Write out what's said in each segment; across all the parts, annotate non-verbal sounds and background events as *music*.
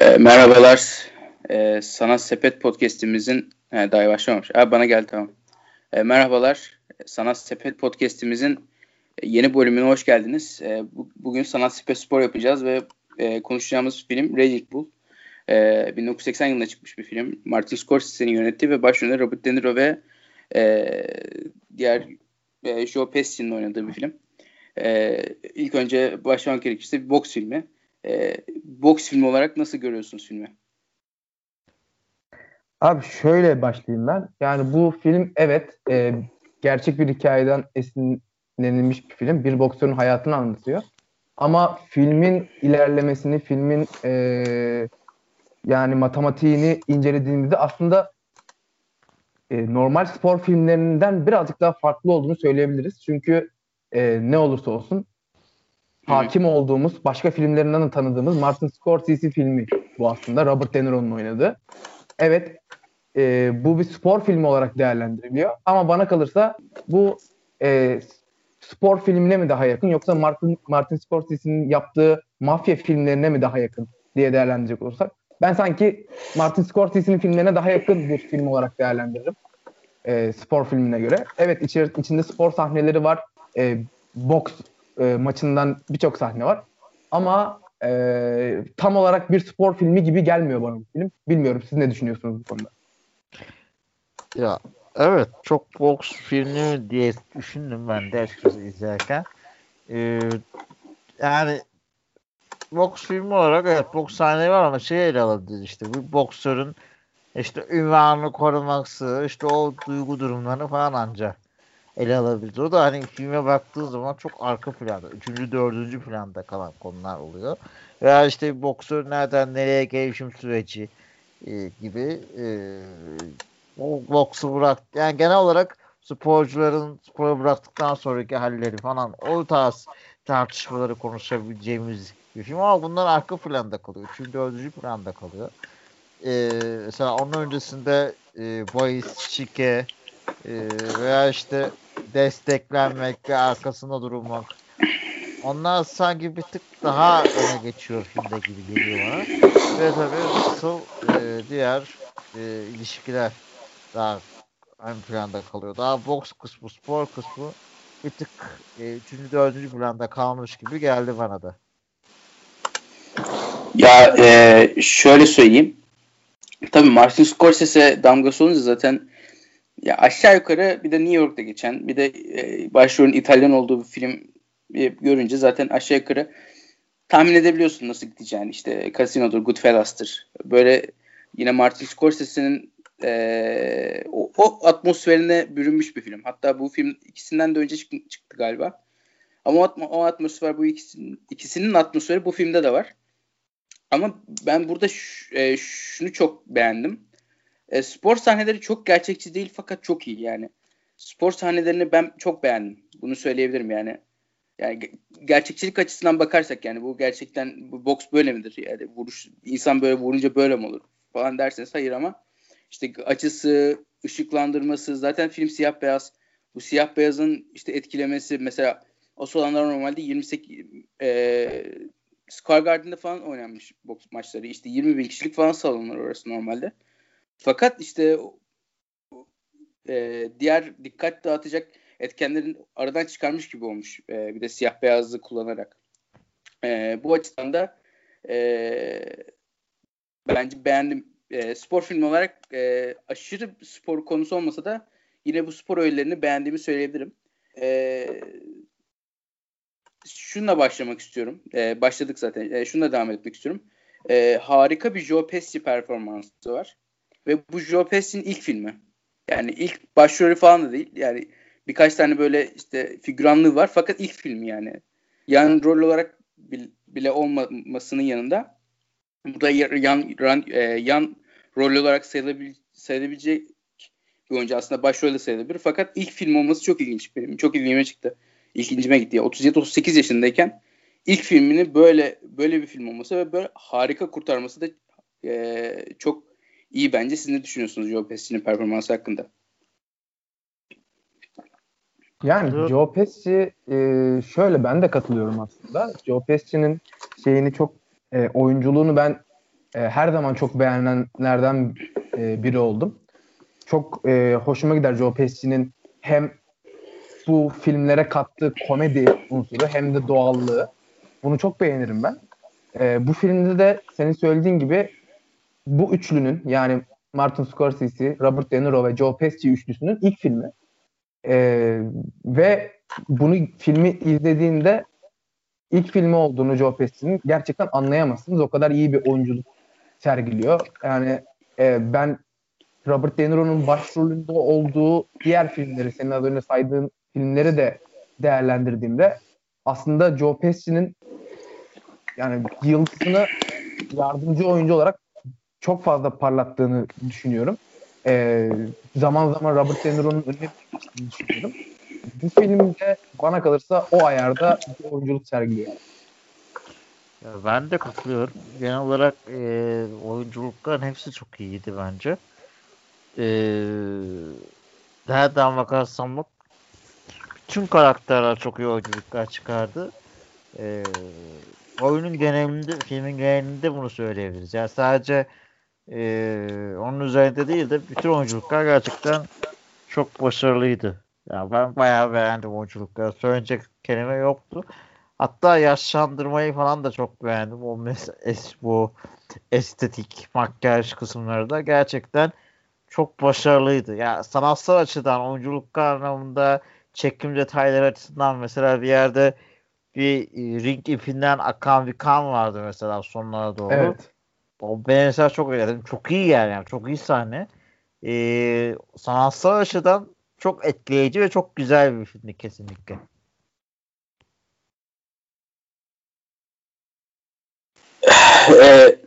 E, merhabalar. E, Sanat Sepet Podcast'imizin e, daha başlamamış. Abi bana gel tamam. E, merhabalar. Sanat Sepet Podcast'imizin e, yeni bölümüne hoş geldiniz. E, bu, bugün Sanat Sepet Spor yapacağız ve e, konuşacağımız film Raging Bull. E, 1980 yılında çıkmış bir film. Martin Scorsese'nin yönettiği ve başrolünde Robert De Niro ve e, diğer e, Joe Pesci'nin oynadığı bir film. E, ilk önce başlamak gerekirse bir boks filmi. E, boks filmi olarak nasıl görüyorsunuz filmi? Abi şöyle başlayayım ben. Yani bu film evet e, gerçek bir hikayeden esinlenilmiş bir film. Bir boksörün hayatını anlatıyor. Ama filmin ilerlemesini, filmin e, yani matematiğini incelediğimizde aslında e, normal spor filmlerinden birazcık daha farklı olduğunu söyleyebiliriz. Çünkü e, ne olursa olsun hakim olduğumuz, başka filmlerinden de tanıdığımız Martin Scorsese filmi bu aslında. Robert De Niro'nun oynadığı. Evet, e, bu bir spor filmi olarak değerlendiriliyor. Ama bana kalırsa bu e, spor filmine mi daha yakın yoksa Martin, Martin Scorsese'nin yaptığı mafya filmlerine mi daha yakın diye değerlendirecek olursak. Ben sanki Martin Scorsese'nin filmlerine daha yakın bir film olarak değerlendiririm. E, spor filmine göre. Evet içeri, içinde spor sahneleri var. E, boks e, maçından birçok sahne var. Ama e, tam olarak bir spor filmi gibi gelmiyor bana bu film. Bilmiyorum siz ne düşünüyorsunuz bu konuda? Ya evet çok boks filmi diye düşündüm ben de açıkçası izlerken. Ee, yani boks filmi olarak evet boks sahneleri var ama şey ele alabilir işte bir boksörün işte ünvanını koruması işte o duygu durumlarını falan ancak ele alabiliriz. O da hani filme baktığı zaman çok arka planda, üçüncü, dördüncü planda kalan konular oluyor. Veya işte boksör nereden nereye gelişim süreci e, gibi e, o boksu bırak yani genel olarak sporcuların sporu bıraktıktan sonraki halleri falan o tarz tartışmaları konuşabileceğimiz bir film ama bunlar arka planda kalıyor. Üçüncü, dördüncü planda kalıyor. Ee, mesela onun öncesinde e, bahis, şike e, veya işte desteklenmek ve arkasında durulmak. Onlar sanki bir tık daha öne geçiyor filmde gibi geliyor bana. Ve tabii asıl e, diğer e, ilişkiler daha ön planda kalıyor. Daha boks kısmı, spor kısmı bir tık e, üçüncü, dördüncü planda kalmış gibi geldi bana da. Ya e, şöyle söyleyeyim. Tabii Martin Scorsese damgası olunca zaten ya aşağı yukarı bir de New York'ta geçen bir de e, başrolün İtalyan olduğu bir film e, görünce zaten aşağı yukarı tahmin edebiliyorsun nasıl gideceğini. İşte Casino'dur, Goodfellas'tır. Böyle yine Martin Scorsese'nin e, o, o atmosferine bürünmüş bir film. Hatta bu film ikisinden de önce çıktı, çıktı galiba. Ama o, o atmosfer bu ikisinin, ikisinin atmosferi bu filmde de var. Ama ben burada ş, e, şunu çok beğendim. E, spor sahneleri çok gerçekçi değil fakat çok iyi yani. Spor sahnelerini ben çok beğendim. Bunu söyleyebilirim yani. Yani gerçekçilik açısından bakarsak yani bu gerçekten bu boks böyle midir? Yani vuruş insan böyle vurunca böyle mi olur falan derseniz hayır ama işte açısı, ışıklandırması zaten film siyah beyaz. Bu siyah beyazın işte etkilemesi mesela o olanlar normalde 28 e, Scar Garden'de falan oynanmış boks maçları. İşte 20 bin kişilik falan salonlar orası normalde. Fakat işte e, diğer dikkat dağıtacak etkenlerin aradan çıkarmış gibi olmuş. E, bir de siyah beyazlı kullanarak. E, bu açıdan da e, bence beğendim. E, spor filmi olarak e, aşırı spor konusu olmasa da yine bu spor öğelerini beğendiğimi söyleyebilirim. E, şununla başlamak istiyorum. E, başladık zaten. E, şununla devam etmek istiyorum. E, harika bir Joe Pesci performansı var. Ve bu Joe Pesci'nin ilk filmi. Yani ilk başrolü falan da değil. Yani birkaç tane böyle işte figüranlığı var fakat ilk filmi yani. Yan rol olarak bile olmamasının yanında bu da yan yan, e, yan rol olarak sayılabil, sayılabilecek bir oyuncu aslında başrolde sayılabilir. Fakat ilk film olması çok ilginç benim. Çok ilgime çıktı. İlk incime gitti. 37-38 yaşındayken ilk filmini böyle böyle bir film olması ve böyle harika kurtarması da e, çok iyi bence. Siz ne düşünüyorsunuz Joe Pesci'nin performansı hakkında? Yani Joe Pesci e, şöyle ben de katılıyorum aslında. Joe Pesci'nin şeyini çok e, oyunculuğunu ben e, her zaman çok beğenilenlerden e, biri oldum. Çok e, hoşuma gider Joe Pesci'nin hem bu filmlere kattığı komedi unsuru hem de doğallığı. Bunu çok beğenirim ben. E, bu filmde de senin söylediğin gibi bu üçlünün yani Martin Scorsese, Robert De Niro ve Joe Pesci üçlüsünün ilk filmi. E, ve bunu filmi izlediğinde ilk filmi olduğunu Joe Pesci'nin gerçekten anlayamazsınız. O kadar iyi bir oyunculuk sergiliyor. Yani e, ben Robert De Niro'nun başrolünde olduğu diğer filmleri, senin az önce saydığın filmleri de değerlendirdiğimde aslında Joe Pesci'nin yani yıldızını yardımcı oyuncu olarak çok fazla parlattığını düşünüyorum. Ee, zaman zaman Robert De Niro'nun önüne düşünüyorum. Bu filmde bana kalırsa o ayarda bir oyunculuk sergiliyor. Ya ben de katılıyorum. Genel olarak e, oyunculukların hepsi çok iyiydi bence. E, nereden bakarsam bak bütün karakterler çok iyi oyunculuklar çıkardı. E, oyunun genelinde, filmin genelinde bunu söyleyebiliriz. Yani sadece e, onun üzerinde değil de bütün oyunculuklar gerçekten çok başarılıydı. Yani ben bayağı beğendim oyunculukları. Söyleyecek kelime yoktu. Hatta yaşlandırmayı falan da çok beğendim. O mes es bu estetik makyaj kısımları da gerçekten çok başarılıydı. Ya yani sanatsal açıdan, oyunculuk anlamında, çekim detayları açısından mesela bir yerde bir e, ring ipinden akan bir kan vardı mesela sonlara doğru. Evet. O ben mesela çok beğendim. Çok iyi yani, yani çok iyi sahne. Ee, sanatsal açıdan çok etkileyici ve çok güzel bir filmdi kesinlikle. *sighs* e,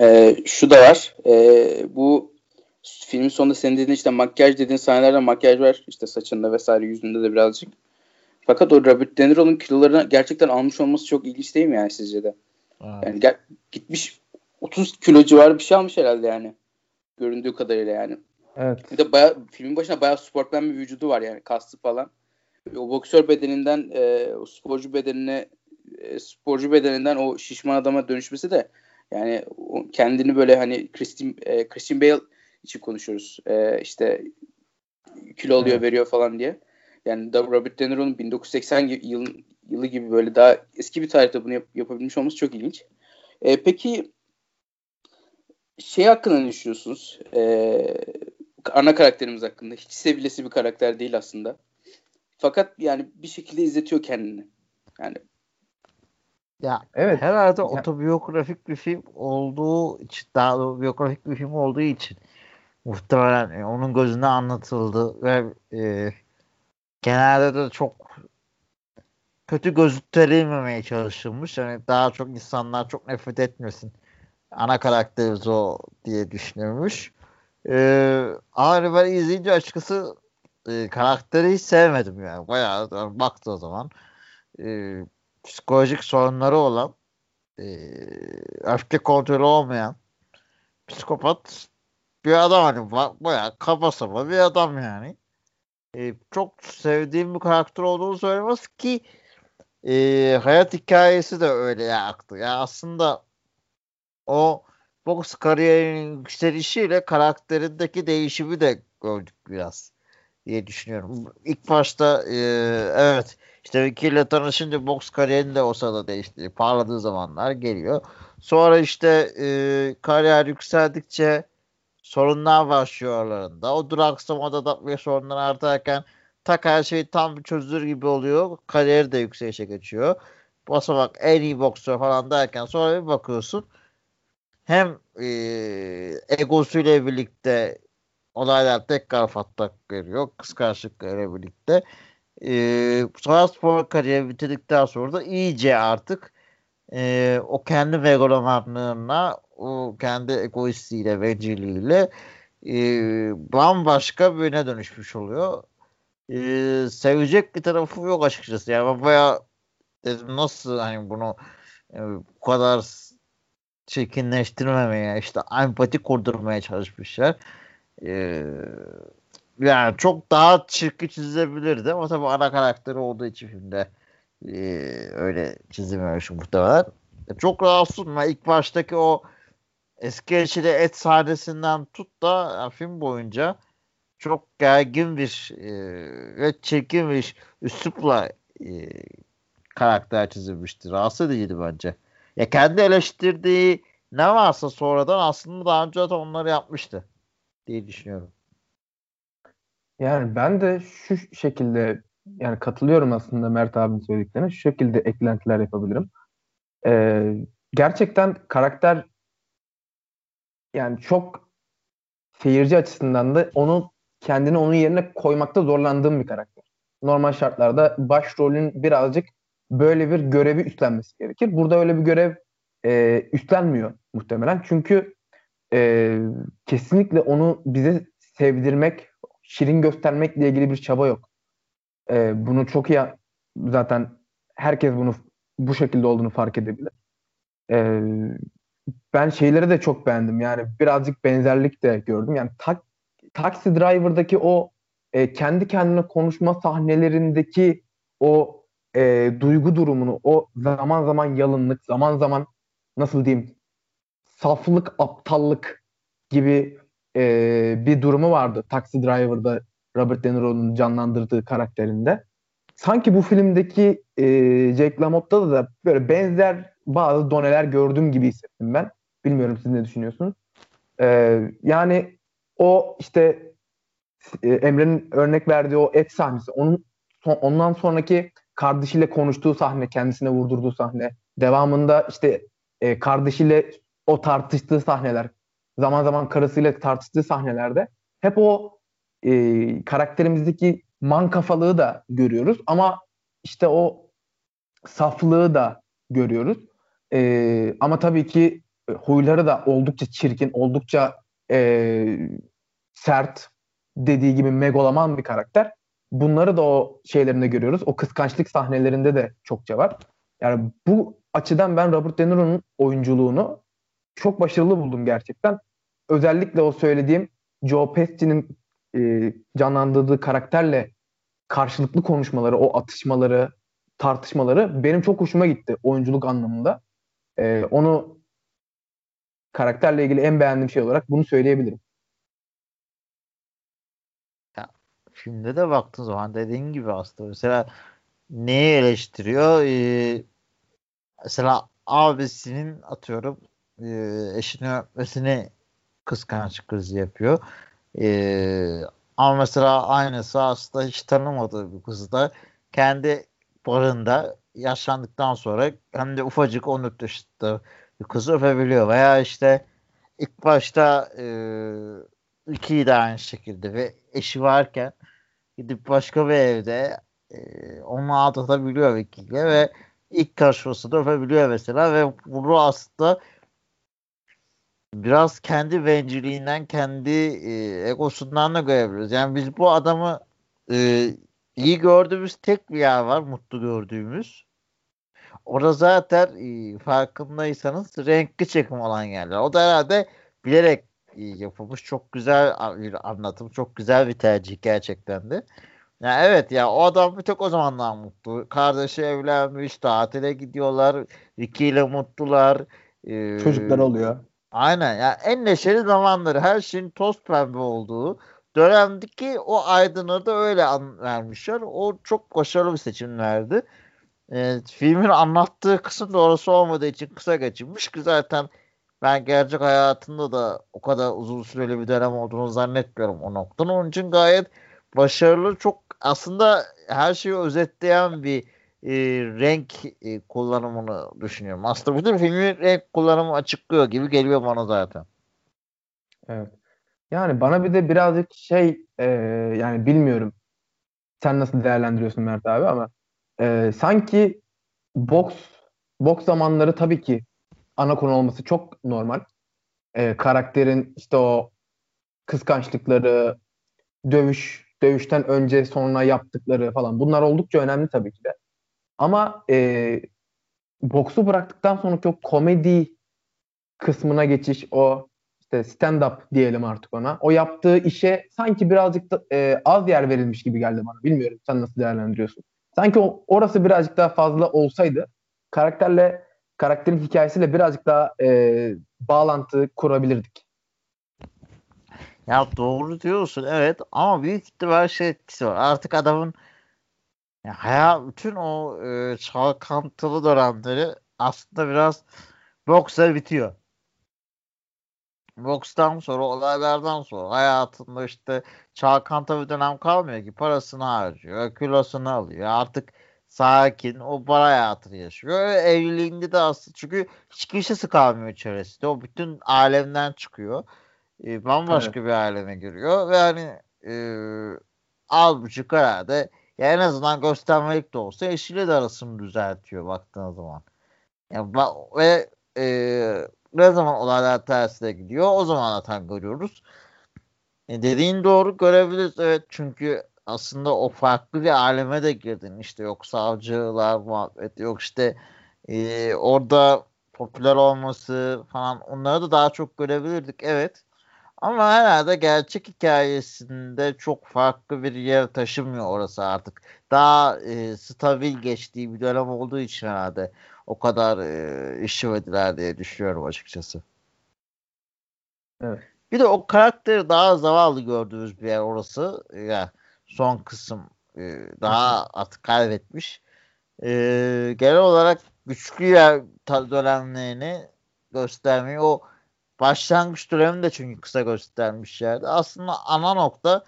e, şu da var. E, bu filmin sonunda senin dediğin işte makyaj dediğin sahnelerde makyaj var. işte saçında vesaire yüzünde de birazcık. Fakat o Robert De Niro'nun kilolarını gerçekten almış olması çok ilginç değil mi yani sizce de? Evet. Yani gel, gitmiş 30 kilo civarı bir şey almış herhalde yani. Göründüğü kadarıyla yani. Evet. Bir de baya, filmin başına bayağı sportman bir vücudu var yani kaslı falan. O boksör bedeninden e, o sporcu bedenine e, sporcu bedeninden o şişman adama dönüşmesi de yani kendini böyle hani Christian, e, Christian Bale için konuşuyoruz. E, işte kilo alıyor evet. veriyor falan diye. Yani Robert De Niro'nun 1980 yıl, yılı gibi böyle daha eski bir tarihte bunu yap, yapabilmiş olması çok ilginç. E, peki şey hakkında ne düşünüyorsunuz? E, ana karakterimiz hakkında. Hiç sevilesi bir karakter değil aslında. Fakat yani bir şekilde izletiyor kendini. Yani ya evet. Herhalde ya. otobiyografik bir film olduğu için, daha doğrusu biyografik bir film olduğu için muhtemelen onun gözünde anlatıldı ve e, genelde de çok kötü gösterilmemeye çalışılmış. Yani daha çok insanlar çok nefret etmesin. Ana karakterimiz o diye düşünülmüş. Ee, ama ben izleyince açıkçası e, karakteri hiç sevmedim yani. Bayağı baktı o zaman. E, psikolojik sorunları olan e, öfke kontrolü olmayan psikopat bir adam hani bayağı saba bir adam yani. E, çok sevdiğim bir karakter olduğunu söylemez ki e, hayat hikayesi de öyle ya aktı. Ya aslında o boks kariyerinin yükselişiyle karakterindeki değişimi de gördük biraz diye düşünüyorum. İlk başta e, evet işte Vicky tanışınca boks kariyerini de o sırada değişti. Parladığı zamanlar geliyor. Sonra işte e, kariyer yükseldikçe sorunlar başlıyor aralarında. O duraksamada da ve sorunlar artarken tak her şey tam çözülür gibi oluyor. Kariyeri de yükselişe geçiyor. Basamak en iyi boksör falan derken sonra bir bakıyorsun hem e, egosuyla birlikte olaylar tekrar patlak veriyor. Kıskançlıklarıyla birlikte. E, sonra spor kariyeri bitirdikten sonra da iyice artık e, o kendi megalomanlığına o kendi egoistiyle bencilliğiyle e, bambaşka birine dönüşmüş oluyor. E, sevecek bir tarafı yok açıkçası. Yani baya dedim nasıl hani bunu e, bu kadar çirkinleştirmemeye işte empati kurdurmaya çalışmışlar. Ee, yani çok daha çirkin çizebilirdi ama tabii ana karakteri olduğu için filmde e, öyle çizilmemiş muhtemelen. çok rahatsızım. Ben ilk baştaki o eski eşiyle et sahnesinden tut da film boyunca çok gergin bir e, ve çirkin bir üslupla e, karakter çizilmişti. Rahatsız ediciydi bence. Ya kendi eleştirdiği ne varsa sonradan aslında daha önce de onları yapmıştı diye düşünüyorum. Yani ben de şu şekilde yani katılıyorum aslında Mert abinin söylediklerine. Şu şekilde eklentiler yapabilirim. Ee, gerçekten karakter yani çok seyirci açısından da onu kendini onun yerine koymakta zorlandığım bir karakter. Normal şartlarda başrolün birazcık böyle bir görevi üstlenmesi gerekir. Burada öyle bir görev e, üstlenmiyor muhtemelen. Çünkü e, kesinlikle onu bize sevdirmek, şirin göstermekle ilgili bir çaba yok. E, bunu çok iyi zaten herkes bunu bu şekilde olduğunu fark edebilir. E, ben şeyleri de çok beğendim. Yani birazcık benzerlik de gördüm. Yani tak, Taxi Driver'daki o e, kendi kendine konuşma sahnelerindeki o e, duygu durumunu, o zaman zaman yalınlık, zaman zaman nasıl diyeyim saflık, aptallık gibi e, bir durumu vardı Taxi Driver'da Robert De Niro'nun canlandırdığı karakterinde. Sanki bu filmdeki e, Jack LaMotta'da da böyle benzer bazı doneler gördüğüm gibi hissettim ben. Bilmiyorum siz ne düşünüyorsunuz? E, yani o işte e, Emre'nin örnek verdiği o et sahnesi, onun son, ondan sonraki kardeşiyle konuştuğu sahne, kendisine vurdurduğu sahne, devamında işte e, kardeşiyle o tartıştığı sahneler, zaman zaman karısıyla tartıştığı sahnelerde hep o e, karakterimizdeki man kafalığı da görüyoruz ama işte o saflığı da görüyoruz. E, ama tabii ki huyları da oldukça çirkin, oldukça e, sert, dediği gibi megaloman bir karakter. Bunları da o şeylerinde görüyoruz. O kıskançlık sahnelerinde de çokça var. Yani bu açıdan ben Robert De Niro'nun oyunculuğunu çok başarılı buldum gerçekten. Özellikle o söylediğim Joe Pesci'nin e, canlandırdığı karakterle karşılıklı konuşmaları, o atışmaları, tartışmaları benim çok hoşuma gitti oyunculuk anlamında. E, onu karakterle ilgili en beğendiğim şey olarak bunu söyleyebilirim. filmde de baktığın zaman dediğin gibi aslında mesela neyi eleştiriyor? Ee, mesela abisinin atıyorum e, eşini öpmesini kıskanç kız yapıyor. Ee, ama mesela aynısı aslında hiç tanımadığı bir kızı da kendi barında yaşlandıktan sonra hem de ufacık 14 yaşında bir kızı öpebiliyor. Veya işte ilk başta e, ikiyi de aynı şekilde ve eşi varken gidip başka bir evde e, onu aldatabiliyor ikiyle ve ilk karşılaşması da öpebiliyor mesela ve bunu aslında biraz kendi bencilliğinden, kendi e, egosundan da görebiliriz. Yani biz bu adamı e, iyi gördüğümüz tek bir yer var, mutlu gördüğümüz. Orada zaten e, farkındaysanız renkli çekim olan yerler. O da herhalde bilerek e, yapılmış. Çok güzel bir anlatım. Çok güzel bir tercih gerçekten de. Ya evet ya o adam bir tek o zamanlar mutlu. Kardeşi evlenmiş, tatile gidiyorlar. Ricky ile mutlular. Ee, Çocuklar oluyor. Aynen ya en neşeli zamanları her şeyin toz pembe olduğu dönemdeki o aydınlığı da öyle an vermişler. O çok başarılı bir seçimlerdi. Ee, filmin anlattığı kısım da olmadığı için kısa geçilmiş ki zaten ben gerçek hayatında da o kadar uzun süreli bir dönem olduğunu zannetmiyorum o noktanın. Onun için gayet başarılı çok aslında her şeyi özetleyen bir e, renk e, kullanımını düşünüyorum. Aslında bütün filmi renk kullanımı açıklıyor gibi geliyor bana zaten. Evet. Yani bana bir de birazcık şey e, yani bilmiyorum sen nasıl değerlendiriyorsun Mert abi ama e, sanki boks boks zamanları tabii ki ana konu olması çok normal. E, karakterin işte o kıskançlıkları, dövüş dövüşten önce sonra yaptıkları falan bunlar oldukça önemli tabii ki de. Ama e, boksu bıraktıktan sonra çok komedi kısmına geçiş o işte stand up diyelim artık ona. O yaptığı işe sanki birazcık da e, az yer verilmiş gibi geldi bana. Bilmiyorum sen nasıl değerlendiriyorsun. Sanki orası birazcık daha fazla olsaydı karakterle karakterin hikayesiyle birazcık daha e, bağlantı kurabilirdik. Ya doğru diyorsun evet ama büyük ihtimal şey etkisi var. Artık adamın ya hayal bütün o e, çalkantılı dönemleri aslında biraz boksla bitiyor. Bokstan sonra olaylardan sonra hayatında işte çalkanta bir dönem kalmıyor ki parasını harcıyor, kilosunu alıyor. Artık sakin o para hayatını yaşıyor. Evliliğinde de aslında çünkü hiç kimsesi kalmıyor çevresinde. O bütün alemden çıkıyor. E, bambaşka evet. bir aleme giriyor ve hani e, az buçuk herhalde ya en azından göstermelik de olsa eşiyle de arasını düzeltiyor baktığın zaman. Yani, ve e, ne zaman olaylar tersine gidiyor o zaman atan görüyoruz. E, dediğin doğru görebiliriz evet çünkü aslında o farklı bir aleme de girdin. İşte yok savcılar muhabbet yok işte e, orada popüler olması falan onları da daha çok görebilirdik evet. Ama herhalde gerçek hikayesinde çok farklı bir yer taşımıyor orası artık. Daha e, stabil geçtiği bir dönem olduğu için herhalde o kadar e, işlemediler diye düşünüyorum açıkçası. Evet. Bir de o karakteri daha zavallı gördüğümüz bir yer orası. Ya son kısım e, daha artık kaybetmiş. E, genel olarak güçlü yer dönemlerini göstermeyi o başlangıç dönemini de çünkü kısa göstermişlerdi. Aslında ana nokta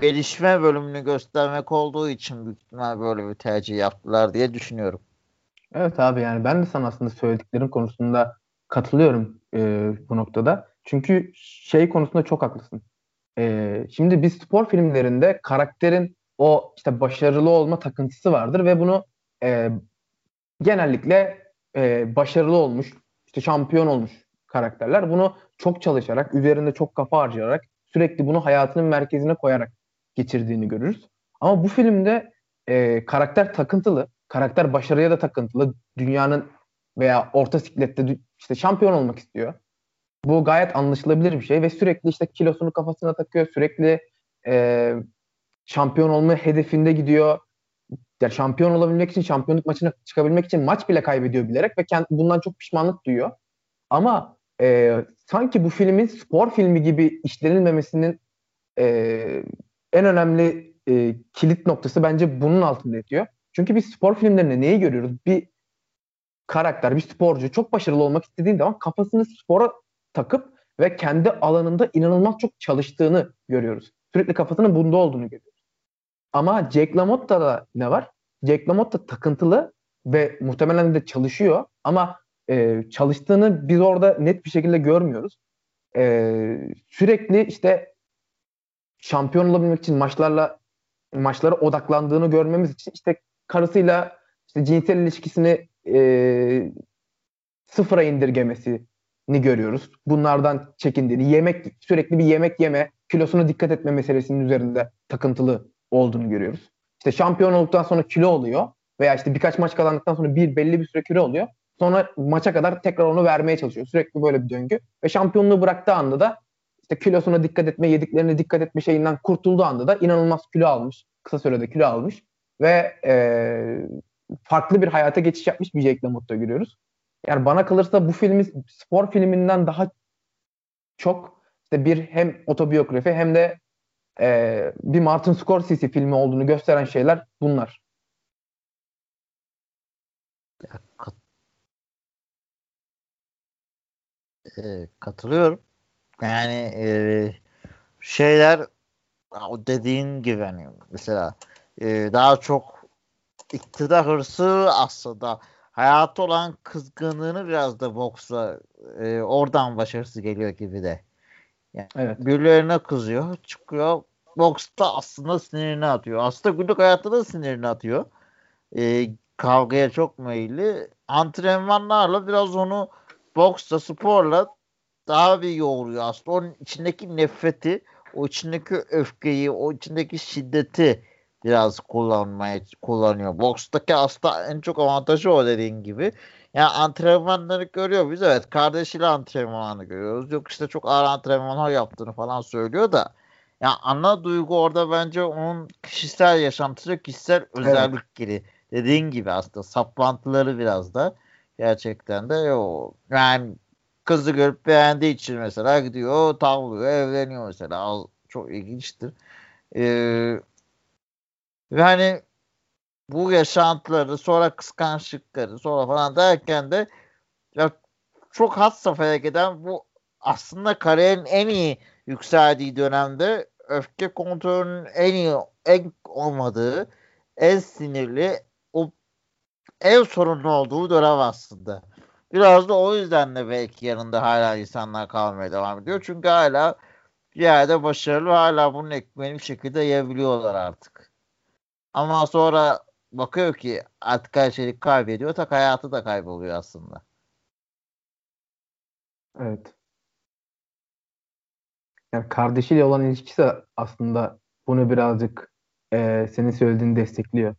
gelişme bölümünü göstermek olduğu için büyük ihtimal böyle bir tercih yaptılar diye düşünüyorum. Evet abi yani ben de sana aslında söylediklerin konusunda katılıyorum e, bu noktada. Çünkü şey konusunda çok haklısın. E, şimdi biz spor filmlerinde karakterin o işte başarılı olma takıntısı vardır ve bunu e, genellikle e, başarılı olmuş, işte şampiyon olmuş karakterler bunu çok çalışarak, üzerinde çok kafa harcayarak, sürekli bunu hayatının merkezine koyarak geçirdiğini görürüz. Ama bu filmde e, karakter takıntılı, karakter başarıya da takıntılı. Dünyanın veya orta siklette işte şampiyon olmak istiyor. Bu gayet anlaşılabilir bir şey ve sürekli işte kilosunu kafasına takıyor. Sürekli e, şampiyon olma hedefinde gidiyor. Yani şampiyon olabilmek için, şampiyonluk maçına çıkabilmek için maç bile kaybediyor bilerek ve kendi, bundan çok pişmanlık duyuyor. Ama e, sanki bu filmin spor filmi gibi işlenilmemesinin e, en önemli e, kilit noktası bence bunun altında yatıyor. Çünkü biz spor filmlerinde neyi görüyoruz? Bir karakter, bir sporcu çok başarılı olmak istediği zaman kafasını spora takıp ve kendi alanında inanılmaz çok çalıştığını görüyoruz. Sürekli kafasının bunda olduğunu görüyoruz. Ama Jack LaMotta'da ne var? Jack LaMotta takıntılı ve muhtemelen de çalışıyor ama e, çalıştığını biz orada net bir şekilde görmüyoruz. E, sürekli işte şampiyon olabilmek için maçlarla maçlara odaklandığını görmemiz için işte karısıyla işte cinsel ilişkisini e, sıfıra indirgemesini görüyoruz. Bunlardan çekindiğini, yemek sürekli bir yemek yeme, kilosuna dikkat etme meselesinin üzerinde takıntılı olduğunu görüyoruz. İşte şampiyon olduktan sonra kilo oluyor veya işte birkaç maç kazandıktan sonra bir belli bir süre kilo oluyor. Sonra maça kadar tekrar onu vermeye çalışıyor. Sürekli böyle bir döngü. Ve şampiyonluğu bıraktığı anda da işte kilosuna dikkat etme, yediklerine dikkat etme şeyinden kurtulduğu anda da inanılmaz kilo almış. Kısa sürede kilo almış. Ve e, farklı bir hayata geçiş yapmış bir Jake LaMotta görüyoruz. Yani bana kalırsa bu filmi spor filminden daha çok işte bir hem otobiyografi hem de e, bir Martin Scorsese filmi olduğunu gösteren şeyler bunlar. e, katılıyorum. Yani e, şeyler dediğin gibi hani mesela e, daha çok iktidar hırsı aslında hayatı olan kızgınlığını biraz da boksla e, oradan başarısı geliyor gibi de. Yani evet. Birilerine kızıyor, çıkıyor. Boksta aslında sinirini atıyor. Aslında günlük hayatta da sinirini atıyor. E, kavgaya çok meyilli. Antrenmanlarla biraz onu boksta sporla daha bir yoğuruyor aslında. Onun içindeki nefreti, o içindeki öfkeyi, o içindeki şiddeti biraz kullanmaya kullanıyor. Bokstaki aslında en çok avantajı o dediğin gibi. Yani antrenmanları görüyor biz evet kardeşiyle antrenmanı görüyoruz. Yok işte çok ağır antrenmanlar yaptığını falan söylüyor da yani ana duygu orada bence onun kişisel yaşantısı, kişisel özellikleri. Evet. Dediğin gibi aslında saplantıları biraz da. Gerçekten de o yani kızı görüp beğendiği için mesela gidiyor tavlıyor evleniyor mesela çok ilginçtir. Ee, ve hani bu yaşantıları sonra kıskançlıkları sonra falan derken de ya çok hat safhaya giden bu aslında kariyerin en iyi yükseldiği dönemde öfke kontrolünün en iyi en olmadığı en sinirli o ev sorunlu olduğu dönem aslında. Biraz da o yüzden de belki yanında hala insanlar kalmaya devam ediyor. Çünkü hala bir yerde başarılı hala bunun ekmeğini bir şekilde yiyebiliyorlar artık. Ama sonra bakıyor ki artık her şeyi kaybediyor. Tak hayatı da kayboluyor aslında. Evet. Yani kardeşiyle olan ilişkisi aslında bunu birazcık e, senin söylediğini destekliyor.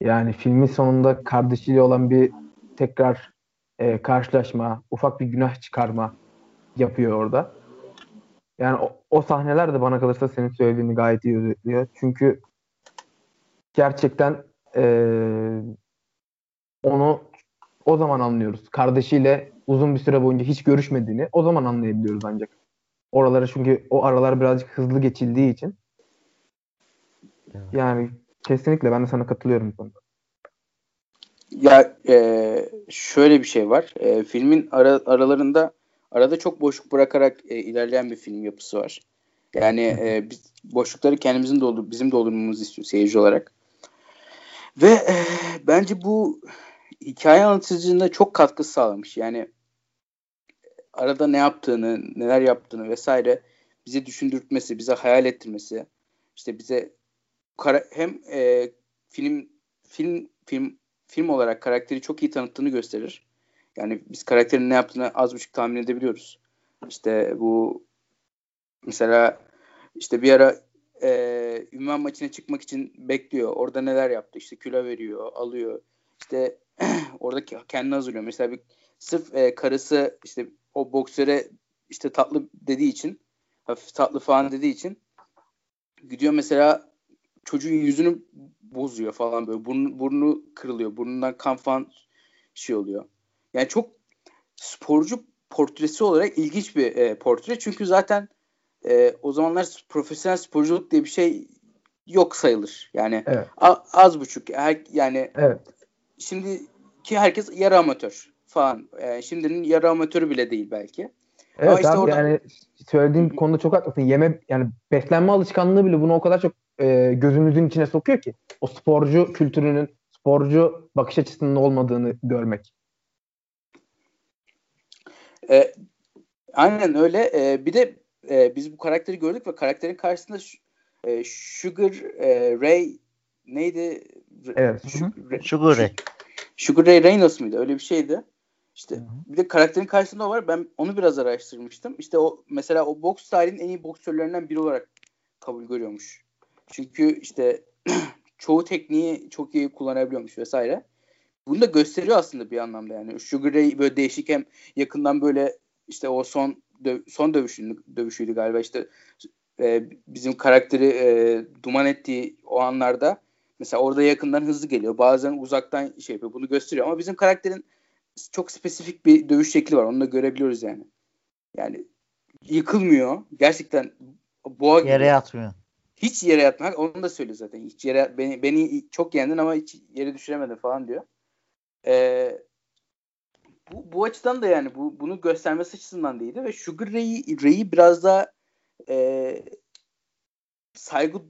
Yani filmin sonunda kardeşiyle olan bir tekrar e, karşılaşma, ufak bir günah çıkarma yapıyor orada. Yani o, o sahneler de bana kalırsa senin söylediğini gayet iyi özetliyor. Çünkü gerçekten e, onu o zaman anlıyoruz. Kardeşiyle uzun bir süre boyunca hiç görüşmediğini o zaman anlayabiliyoruz ancak. Oralara çünkü o aralar birazcık hızlı geçildiği için. Yani kesinlikle ben de sana katılıyorum bu konuda. Ya e, şöyle bir şey var. E, filmin ara, aralarında arada çok boşluk bırakarak e, ilerleyen bir film yapısı var. Yani e, biz boşlukları kendimizin doldur bizim doldurmamızı istiyor seyirci olarak. Ve e, bence bu hikaye anlatıcılığında çok katkı sağlamış. Yani arada ne yaptığını, neler yaptığını vesaire bize düşündürtmesi, bize hayal ettirmesi, işte bize kara, hem e, film film film film olarak karakteri çok iyi tanıttığını gösterir. Yani biz karakterin ne yaptığını az buçuk tahmin edebiliyoruz. İşte bu mesela işte bir ara e, ünvan maçına çıkmak için bekliyor. Orada neler yaptı? İşte kilo veriyor, alıyor. İşte *clears throat* orada kendini hazırlıyor. Mesela bir sırf e, karısı işte o boksöre işte tatlı dediği için hafif tatlı falan dediği için gidiyor mesela çocuğun yüzünü bozuyor falan böyle. Burnu, burnu kırılıyor. Burnundan kan falan şey oluyor. Yani çok sporcu portresi olarak ilginç bir e, portre. Çünkü zaten e, o zamanlar profesyonel sporculuk diye bir şey yok sayılır. Yani evet. a, az buçuk. Her, yani evet. şimdiki herkes yarı amatör falan. E, şimdinin yarı amatörü bile değil belki. Evet Ama işte abi orada... yani söylediğin konuda çok haklısın. Yeme yani beslenme alışkanlığı bile bunu o kadar çok e, gözümüzün içine sokuyor ki o sporcu kültürünün, sporcu bakış açısının olmadığını görmek. E, aynen öyle. E, bir de e, biz bu karakteri gördük ve karakterin karşısında e, Sugar e, Ray neydi? Evet. Sugar Ray. Sugar Ray Reynolds mıydı? Öyle bir şeydi. İşte Hı-hı. bir de karakterin karşısında o var. Ben onu biraz araştırmıştım. İşte o mesela o boks tarihinin en iyi boksörlerinden biri olarak kabul görüyormuş. Çünkü işte *clears throat* çoğu tekniği çok iyi kullanabiliyormuş vesaire. Bunu da gösteriyor aslında bir anlamda yani. Sugar Ray böyle değişik hem yakından böyle işte o son dö- son dövüşünü, dövüşüydü galiba işte e, bizim karakteri e, duman ettiği o anlarda mesela orada yakından hızlı geliyor. Bazen uzaktan şey yapıyor. Bunu gösteriyor ama bizim karakterin çok spesifik bir dövüş şekli var. Onu da görebiliyoruz yani. Yani yıkılmıyor. Gerçekten boğa gibi. Yere yatmıyor. Hiç yere yatmak onu da söylüyor zaten. Hiç yere beni beni çok yendin ama hiç yere düşüremedin falan diyor. Ee, bu, bu açıdan da yani bu bunu göstermesi açısından değildi ve Sugar Ray'i Ray'i biraz daha e, saygı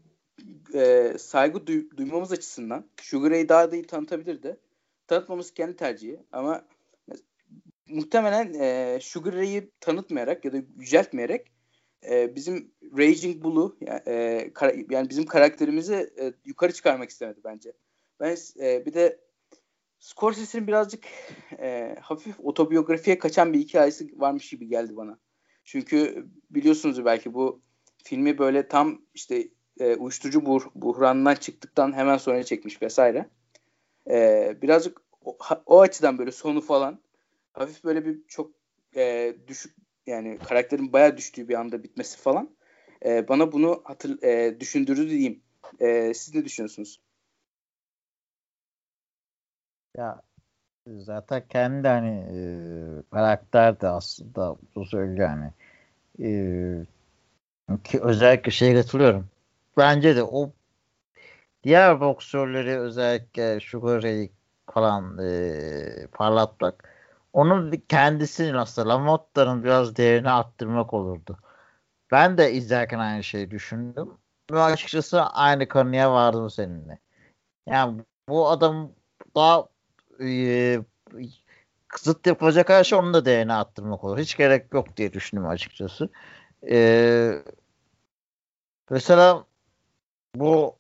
e, saygı duy, duymamız açısından Sugar Ray'i daha da iyi tanıtabilirdi. Tanıtmamız kendi tercihi ama muhtemelen e, Sugar Ray'i tanıtmayarak ya da yüceltmeyerek e, bizim Raging Bull'u yani, e, kara, yani bizim karakterimizi e, yukarı çıkarmak istemedi bence. Ben e, bir de Scorsese'nin birazcık e, hafif otobiyografiye kaçan bir hikayesi varmış gibi geldi bana. Çünkü biliyorsunuz belki bu filmi böyle tam işte e, uyuşturucu buh buhranından çıktıktan hemen sonra çekmiş vesaire. E, birazcık o, o açıdan böyle sonu falan hafif böyle bir çok e, düşük yani karakterin bayağı düştüğü bir anda bitmesi falan e, bana bunu hatır, e, düşündürdü diyeyim. E, siz ne düşünüyorsunuz? Ya Zaten kendi hani e, karakter de aslında bu söylüyor yani. E, ki özellikle şeye katılıyorum. Bence de o diğer boksörleri özellikle Sugar Ray falan e, parlatmak onun kendisinin aslında Lamotta'nın biraz değerini arttırmak olurdu. Ben de izlerken aynı şeyi düşündüm. Ve açıkçası aynı kanıya vardım seninle. Yani bu adam daha e, zıt yapacak her şey onun da değerini arttırmak olur. Hiç gerek yok diye düşündüm açıkçası. E, mesela bu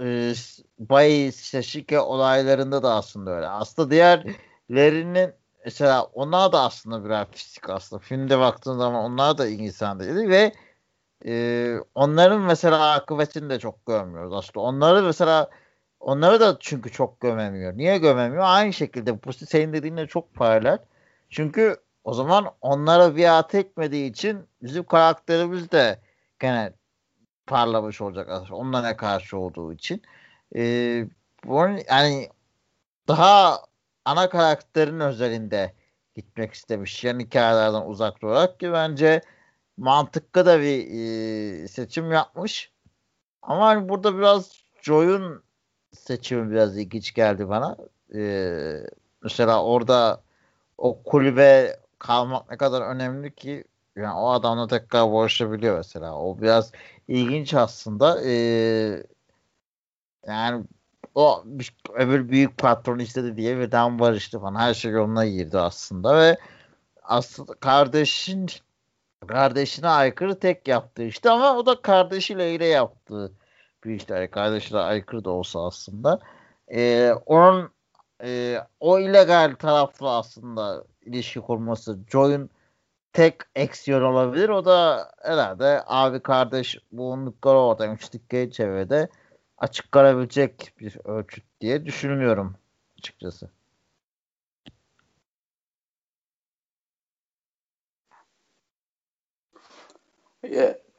e, Bay Şaşike olaylarında da aslında öyle. Aslında diğerlerinin mesela onlar da aslında birer fizik aslında. Filmde baktığın zaman onlar da insan değil ve e, onların mesela akıbetini de çok görmüyoruz aslında. Onları mesela onları da çünkü çok gömemiyor. Niye gömemiyor? Aynı şekilde bu senin dediğinle çok paralel. Çünkü o zaman onlara biat etmediği için bizim karakterimiz de gene parlamış olacak aslında. Onlara karşı olduğu için. Ee, bunun yani daha ana karakterin özelinde gitmek istemiş. Yani hikayelerden uzak durarak ki bence mantıklı da bir e, seçim yapmış. Ama hani burada biraz Joy'un seçimi biraz ilginç geldi bana. Ee, mesela orada o kulübe kalmak ne kadar önemli ki yani o adamla tekrar barışabiliyor mesela. O biraz ilginç aslında. Ee, yani o öbür büyük patron istedi diye birden barıştı falan. Her şey yoluna girdi aslında ve aslında kardeşin kardeşine aykırı tek yaptığı işte ama o da kardeşiyle ile yaptığı bir. Yani kardeşine aykırı da olsa aslında. Ee, onun e, o illegal taraflı aslında ilişki kurması Joy'un tek eksiyon olabilir. O da herhalde abi kardeş bulundukları orada üçlük çevrede açık kalabilecek bir ölçüt diye düşünüyorum açıkçası.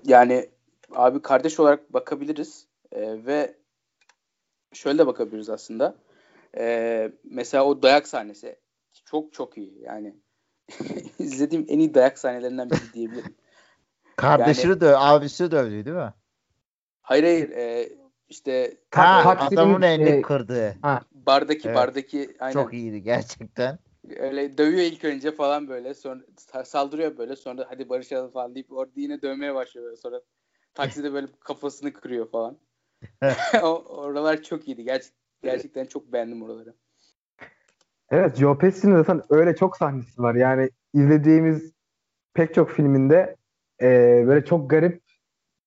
Yani abi kardeş olarak bakabiliriz ee, ve şöyle de bakabiliriz aslında. Ee, mesela o dayak sahnesi çok çok iyi yani *laughs* izlediğim en iyi dayak sahnelerinden biri diyebilirim. Kardeşini yani, dö abisi dövdü değil mi? Hayır hayır e, işte ha, adamın elini e, kırdı. Ha. Bardaki evet. bardaki aynen. Çok iyiydi gerçekten. Öyle dövüyor ilk önce falan böyle sonra saldırıyor böyle sonra hadi barışalım falan deyip orada yine dövmeye başlıyor böyle. sonra takside böyle kafasını kırıyor falan. *laughs* oralar çok iyiydi. Gerçek, gerçekten çok beğendim oraları. Evet Joe Pesci'nin zaten öyle çok sahnesi var. Yani izlediğimiz pek çok filminde e, böyle çok garip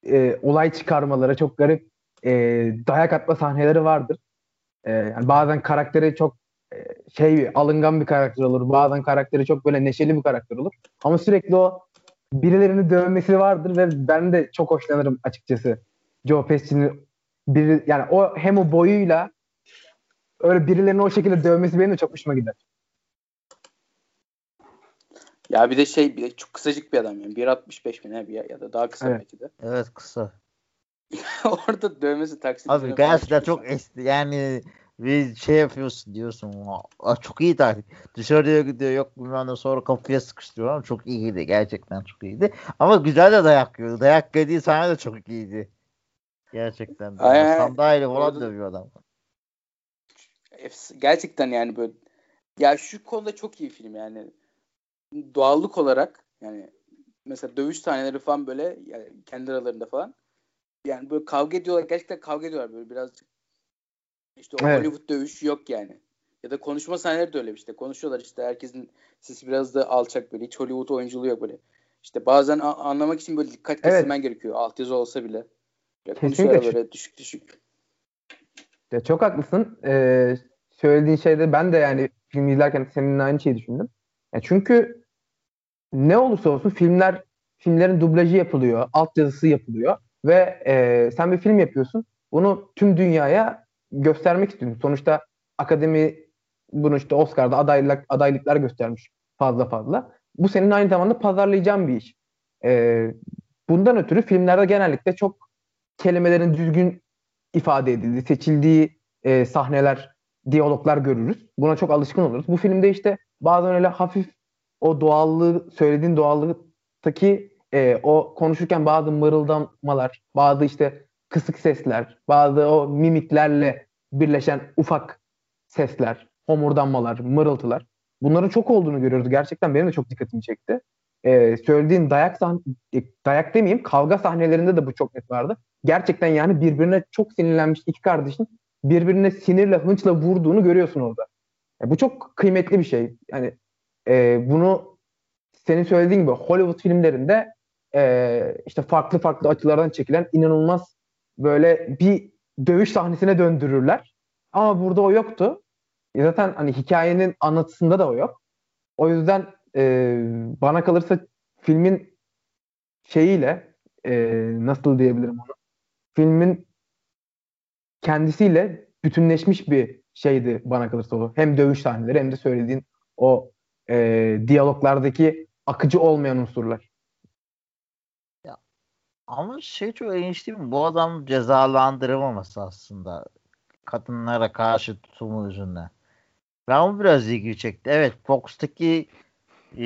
e, olay çıkarmaları, çok garip e, dayak atma sahneleri vardır. E, yani bazen karakteri çok e, şey alıngan bir karakter olur. Bazen karakteri çok böyle neşeli bir karakter olur. Ama sürekli o birilerini dövmesi vardır ve ben de çok hoşlanırım açıkçası. Joe Pesci'nin bir yani o hem o boyuyla öyle birilerini o şekilde dövmesi benim de çok hoşuma gider. Ya bir de şey bir de çok kısacık bir adam yani 1.65 mi ne bir ya da daha kısa evet. belki de. Evet kısa. *laughs* Orada dövmesi taksit. Abi gerçekten çok esti yani bir şey yapıyorsun diyorsun. Aa, çok iyi taktik. Dışarıya gidiyor yok bilmem ne sonra kapıya sıkıştırıyor ama çok iyiydi. Gerçekten çok iyiydi. Ama güzel de dayak yiyordu. Dayak yediği sahne de çok iyiydi. Gerçekten. Aynen. Sandalye falan dövüyor adam. Gerçekten yani böyle ya şu konuda çok iyi film yani. Doğallık olarak yani mesela dövüş sahneleri falan böyle yani kendi aralarında falan yani böyle kavga ediyorlar. Gerçekten kavga ediyorlar böyle birazcık. İşte o evet. Hollywood dövüş yok yani. Ya da konuşma sahneleri de öyle işte. Konuşuyorlar işte herkesin sesi biraz da alçak böyle. Hiç Hollywood oyunculuğu yok böyle. İşte bazen anlamak için böyle dikkat evet. kesilmen gerekiyor. Altyazı olsa bile. Böyle konuşuyorlar böyle düşük düşük. Ya çok haklısın. Ee, söylediğin şeyde ben de yani film izlerken seninle aynı şeyi düşündüm. Ya çünkü ne olursa olsun filmler filmlerin dublajı yapılıyor, altyazısı yapılıyor ve e, sen bir film yapıyorsun. Bunu tüm dünyaya göstermek istiyorsun. Sonuçta akademi bunu işte Oscar'da adaylık, adaylıklar göstermiş fazla fazla. Bu senin aynı zamanda pazarlayacağın bir iş. E, bundan ötürü filmlerde genellikle çok kelimelerin düzgün ifade edildiği, seçildiği e, sahneler diyaloglar görürüz. Buna çok alışkın oluruz. Bu filmde işte bazen öyle hafif o doğallığı söylediğin doğallıktaki e, o konuşurken bazı mırıldamalar, bazı işte kısık sesler, bazı o mimiklerle birleşen ufak sesler, homurdanmalar, mırıltılar. Bunların çok olduğunu görüyoruz. Gerçekten benim de çok dikkatimi çekti. Ee, söylediğin dayak sahne, dayak demeyeyim kavga sahnelerinde de bu çok net vardı. Gerçekten yani birbirine çok sinirlenmiş iki kardeşin birbirine sinirle hınçla vurduğunu görüyorsun orada. Yani bu çok kıymetli bir şey. Yani e, bunu senin söylediğin gibi Hollywood filmlerinde e, işte farklı farklı açılardan çekilen inanılmaz böyle bir dövüş sahnesine döndürürler. Ama burada o yoktu. E zaten hani hikayenin anlatısında da o yok. O yüzden e, bana kalırsa filmin şeyiyle e, nasıl diyebilirim onu? Filmin kendisiyle bütünleşmiş bir şeydi bana kalırsa o. Hem dövüş sahneleri hem de söylediğin o e, diyaloglardaki akıcı olmayan unsurlar. Ya, ama şey çok ilginç değil mi? Bu adam cezalandırılmaması aslında kadınlara karşı tutumu yüzünden. Ben bu biraz ilgi çekti. Evet Fox'taki e,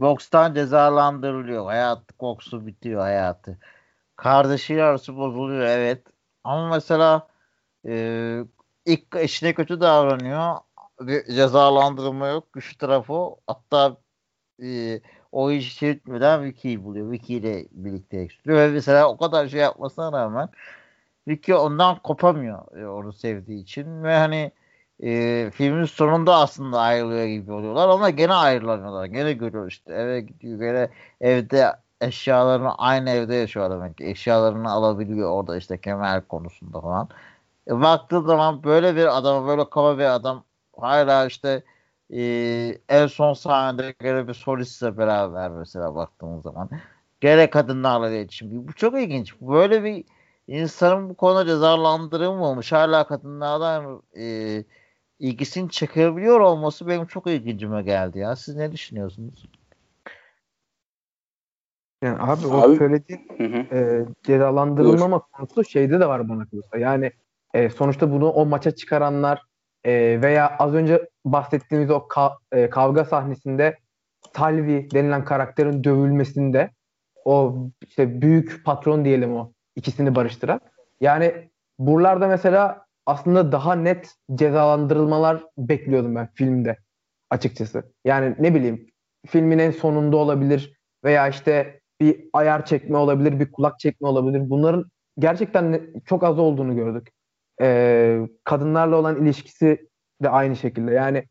bokstan cezalandırılıyor. Hayat boksu bitiyor hayatı. Kardeşiyle arası bozuluyor evet. Ama mesela e, ilk eşine kötü davranıyor. Bir cezalandırma yok. Güçlü tarafı hatta e, o işi yürütmeden Vicky'yi buluyor. Vicky ile birlikte yaşıyor. Ve mesela o kadar şey yapmasına rağmen Vicky ondan kopamıyor e, onu sevdiği için ve hani e, filmin sonunda aslında ayrılıyor gibi oluyorlar ama gene ayrılamıyorlar. Gene görüyor işte eve gidiyor. Gene evde eşyalarını aynı evde yaşıyor demek ki. Eşyalarını alabiliyor orada işte kemer konusunda falan. E, baktığı zaman böyle bir adam böyle kaba bir adam hala işte e, en son sahnede gene bir solistle beraber mesela baktığımız zaman gene kadınlarla iletişim. Bu çok ilginç. Böyle bir insanın bu konuda cezalandırılmamış hala kadınlardan e, ilgisini çekebiliyor olması benim çok ilgincime geldi ya. Siz ne düşünüyorsunuz? Yani abi, abi o söylediğin e, cezalandırılmama konusu şeyde de var bana kalırsa. Yani e, sonuçta bunu o maça çıkaranlar e, veya az önce bahsettiğimiz o ka- e, kavga sahnesinde Talvi denilen karakterin dövülmesinde o işte büyük patron diyelim o ikisini barıştıran. Yani buralarda mesela aslında daha net cezalandırılmalar bekliyordum ben filmde açıkçası. Yani ne bileyim filmin en sonunda olabilir veya işte bir ayar çekme olabilir, bir kulak çekme olabilir. Bunların gerçekten çok az olduğunu gördük. Ee, kadınlarla olan ilişkisi de aynı şekilde. Yani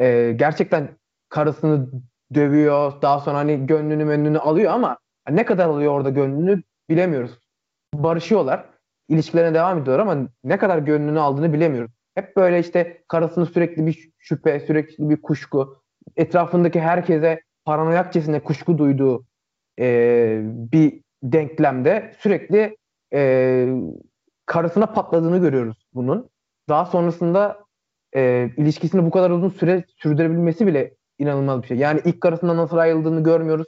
e, gerçekten karısını dövüyor, daha sonra hani gönlünü menlünü alıyor ama ne kadar alıyor orada gönlünü bilemiyoruz. Barışıyorlar ilişkilerine devam ediyor ama ne kadar gönlünü aldığını bilemiyoruz. Hep böyle işte karısını sürekli bir şüphe, sürekli bir kuşku, etrafındaki herkese paranoyakçesine kuşku duyduğu e, bir denklemde sürekli e, karısına patladığını görüyoruz bunun. Daha sonrasında e, ilişkisini bu kadar uzun süre sürdürebilmesi bile inanılmaz bir şey. Yani ilk karısından nasıl ayrıldığını görmüyoruz.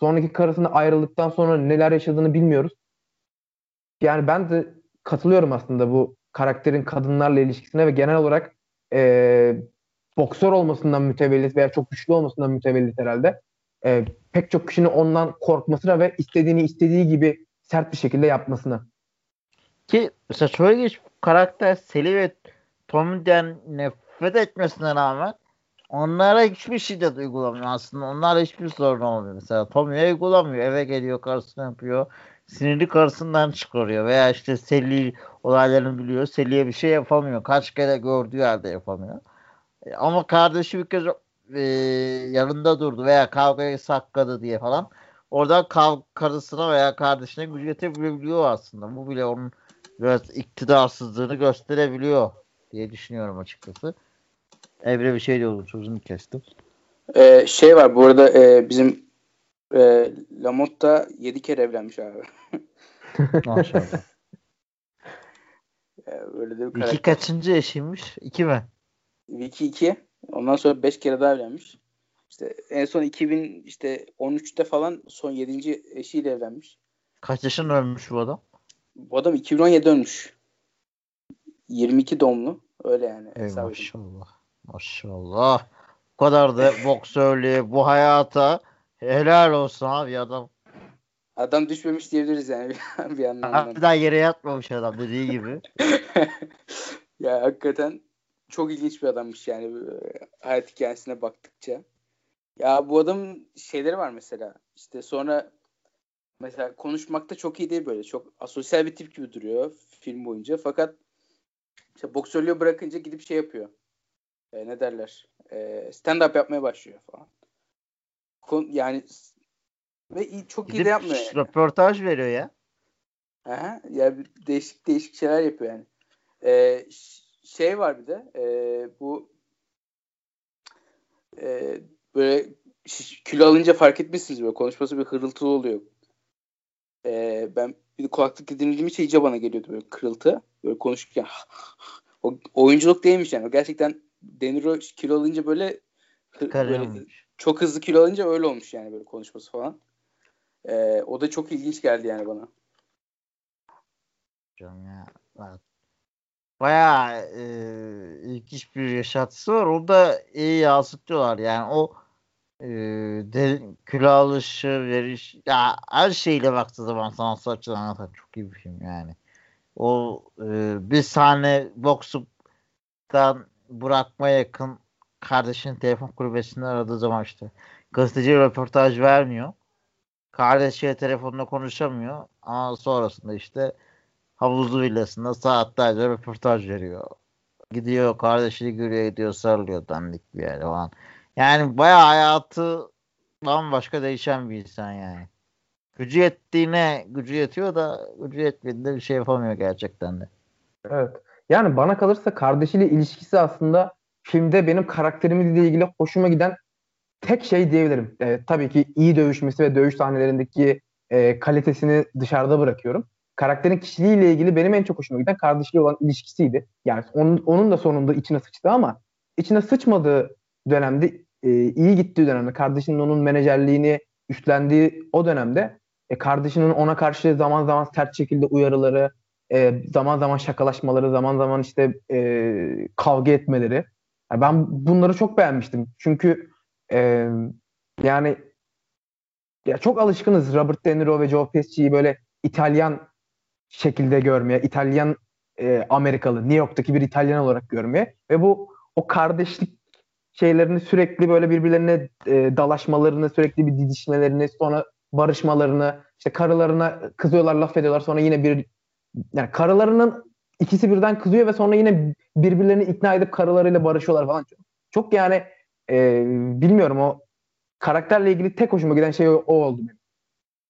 Sonraki karısına ayrıldıktan sonra neler yaşadığını bilmiyoruz. Yani ben de katılıyorum aslında bu karakterin kadınlarla ilişkisine ve genel olarak e, boksör olmasından mütevellit veya çok güçlü olmasından mütevellit herhalde. E, pek çok kişinin ondan korkmasına ve istediğini istediği gibi sert bir şekilde yapmasına. Ki mesela şöyle geç karakter Sally ve Tommy'den nefret etmesine rağmen onlara hiçbir şiddet uygulamıyor aslında. Onlara hiçbir sorun olmuyor. Mesela Tommy'ye uygulamıyor. Eve geliyor karısını yapıyor sinirli karısından çıkarıyor veya işte Selli olaylarını biliyor. Selli'ye bir şey yapamıyor. Kaç kere gördüğü halde yapamıyor. E, ama kardeşi bir kez e, yanında durdu veya kavgayı sakladı diye falan. Orada kav karısına veya kardeşine güç yetebiliyor aslında. Bu bile onun biraz iktidarsızlığını gösterebiliyor diye düşünüyorum açıkçası. Evre bir şey diyordu sözünü kestim. Ee, şey var bu arada e, bizim e, Lamotta 7 kere evlenmiş abi. *laughs* Maşallah. böyle de bir karakter. İki kaçıncı eşiymiş? İki mi? Vicky 2. Ondan sonra 5 kere daha evlenmiş. İşte en son 2000 işte 13'te falan son 7. eşiyle evlenmiş. Kaç yaşında ölmüş bu adam? Bu adam 2017'de ölmüş. 22 doğumlu. Öyle yani. Ey maşallah. Maşallah. Bu kadar da boksörlüğe, bu hayata helal olsun abi adam. Adam düşmemiş diyebiliriz yani bir, anlamda. Daha yere yatmamış adam dediği gibi. *laughs* ya hakikaten çok ilginç bir adammış yani e, hayat hikayesine baktıkça. Ya bu adamın şeyleri var mesela. İşte sonra mesela konuşmakta çok iyi değil böyle. Çok asosyal bir tip gibi duruyor film boyunca. Fakat işte boksörlüğü bırakınca gidip şey yapıyor. E, ne derler? E, stand up yapmaya başlıyor falan. Kon- yani ve iyi, çok iyi de Gidip yapmıyor yani. röportaj veriyor ya. Aha, ya değişik değişik şeyler yapıyor yani. Ee, şey var bir de e, bu e, böyle kilo alınca fark etmişsiniz böyle konuşması bir hırıltılı oluyor. Ee, ben bir de kulaklık dinlediğim için iyice bana geliyordu böyle kırıltı. Böyle konuşurken *laughs* o oyunculuk değilmiş yani. O gerçekten Deniro kilo alınca böyle, hı- böyle. Çok hızlı kilo alınca öyle olmuş yani böyle konuşması falan. Ee, o da çok ilginç geldi yani bana. Canım ya. Bayağı e, ilginç bir yaşatısı var. Onu da iyi yansıtıyorlar. Yani o e, de, kilo alışı, veriş ya her şeyle baktığı zaman sanatsal açıdan anlatan çok iyi bir film yani. O e, bir sahne boksuptan bırakmaya yakın kardeşinin telefon kulübesinde aradığı zaman işte gazeteci röportaj vermiyor. Kardeşiyle telefonla konuşamıyor. Ama sonrasında işte havuzlu villasında saatlerce röportaj veriyor. Gidiyor kardeşini görüyor gidiyor sarılıyor dandik bir yere falan. Yani bayağı hayatı bambaşka değişen bir insan yani. Gücü yettiğine gücü yetiyor da gücü yetmediğinde bir şey yapamıyor gerçekten de. Evet. Yani bana kalırsa kardeşiyle ilişkisi aslında filmde benim karakterimizle ilgili hoşuma giden tek şey diyebilirim. Evet, tabii ki iyi dövüşmesi ve dövüş sahnelerindeki e, kalitesini dışarıda bırakıyorum. Karakterin kişiliğiyle ilgili benim en çok hoşuma giden kardeşliği olan ilişkisiydi. Yani onun, onun da sonunda içine sıçtı ama içine sıçmadığı dönemde e, iyi gittiği dönemde kardeşinin onun menajerliğini üstlendiği o dönemde e, kardeşinin ona karşı zaman zaman sert şekilde uyarıları, e, zaman zaman şakalaşmaları, zaman zaman işte e, kavga etmeleri. Ben bunları çok beğenmiştim. Çünkü e, yani ya çok alışkınız Robert De Niro ve Joe Pesci'yi böyle İtalyan şekilde görmeye, İtalyan e, Amerikalı, New York'taki bir İtalyan olarak görmeye ve bu o kardeşlik şeylerini sürekli böyle birbirlerine e, dalaşmalarını, sürekli bir didişmelerini, sonra barışmalarını, işte karılarına kızıyorlar, laf ediyorlar, sonra yine bir yani karılarının ikisi birden kızıyor ve sonra yine birbirlerini ikna edip karılarıyla barışıyorlar falan. Çok, yani e, bilmiyorum o karakterle ilgili tek hoşuma giden şey o, o oldu benim.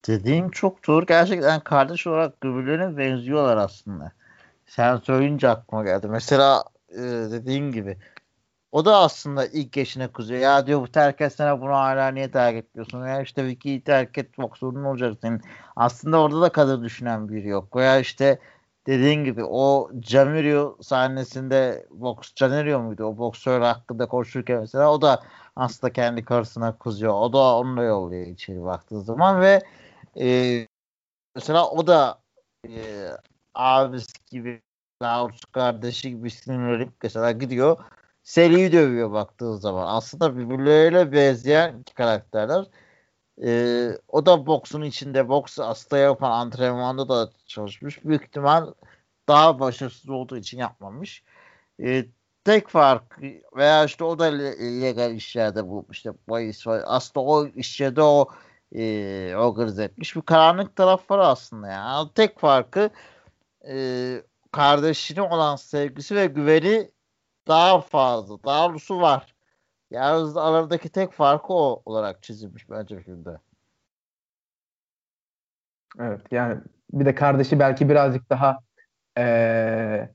Dediğin çok doğru. Gerçekten kardeş olarak birbirlerine benziyorlar aslında. Sen söyleyince aklıma geldi. Mesela e, dediğin gibi o da aslında ilk eşine kızıyor. Ya diyor bu terk etsene bunu hala niye terk etmiyorsun? Ya işte Vicky'yi terk et bok sorun olacak senin. Aslında orada da kadın düşünen biri yok. Veya işte dediğin gibi o Camirio sahnesinde boks Camirio muydu? O boksör hakkında konuşurken mesela o da aslında kendi karısına kızıyor. O da onunla yolluyor içeri baktığı zaman ve e, mesela o da e, abisi gibi Laos kardeşi gibi sinirlenip mesela gidiyor seriyi dövüyor baktığı zaman. Aslında birbirleriyle benzeyen iki karakterler. Ee, o da boksun içinde boks hasta yapan antrenmanda da çalışmış. Büyük ihtimal daha başarısız olduğu için yapmamış. Ee, tek fark veya işte o da legal işlerde bu işte bahis var. Aslında o işlerde o e, organize etmiş. Bir karanlık taraf var aslında yani. Tek farkı e, kardeşine olan sevgisi ve güveni daha fazla. Daha doğrusu var. Yani aralarındaki tek farkı o olarak çizilmiş bence filmde. Evet yani bir de kardeşi belki birazcık daha ee,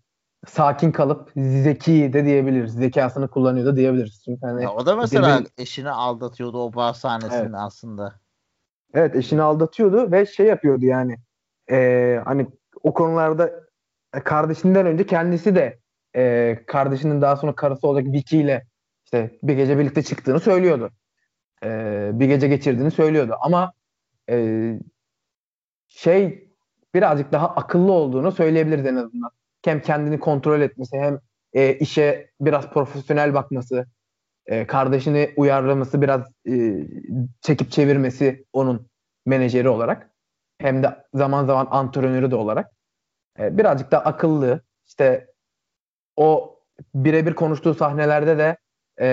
sakin kalıp zeki de diyebiliriz. Zekasını kullanıyor da diyebiliriz. Çünkü hani ya o da mesela birbir... eşini aldatıyordu o bar sahnesinde evet. aslında. Evet eşini aldatıyordu ve şey yapıyordu yani ee, hani o konularda kardeşinden önce kendisi de e, kardeşinin daha sonra karısı olacak Vicky ile işte bir gece birlikte çıktığını söylüyordu. E, bir gece geçirdiğini söylüyordu. Ama e, şey birazcık daha akıllı olduğunu söyleyebiliriz en azından. Hem kendini kontrol etmesi hem e, işe biraz profesyonel bakması, e, kardeşini uyarlaması, biraz e, çekip çevirmesi onun menajeri olarak hem de zaman zaman antrenörü de olarak e, birazcık da akıllı işte o birebir konuştuğu sahnelerde de e,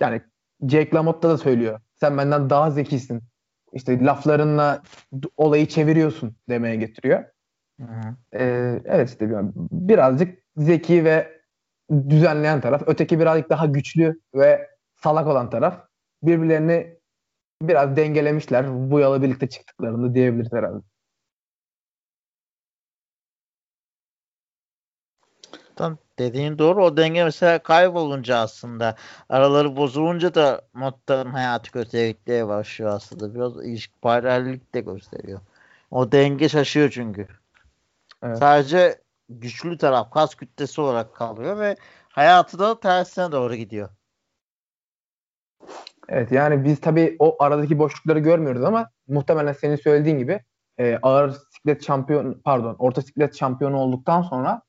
yani Jake LaMotta da söylüyor. Sen benden daha zekisin. İşte laflarınla olayı çeviriyorsun demeye getiriyor. Hı hı. Ee, evet işte birazcık zeki ve düzenleyen taraf. Öteki birazcık daha güçlü ve salak olan taraf. Birbirlerini biraz dengelemişler bu yola birlikte çıktıklarını diyebiliriz herhalde. Tam dediğin doğru. O denge mesela kaybolunca aslında araları bozulunca da Motta'nın hayatı kötüye gitmeye başlıyor aslında. Biraz ilişki paralellik de gösteriyor. O denge şaşıyor çünkü. Evet. Sadece güçlü taraf kas kütlesi olarak kalıyor ve hayatı da tersine doğru gidiyor. Evet yani biz tabii o aradaki boşlukları görmüyoruz ama muhtemelen senin söylediğin gibi e, ağır siklet şampiyon pardon orta siklet şampiyonu olduktan sonra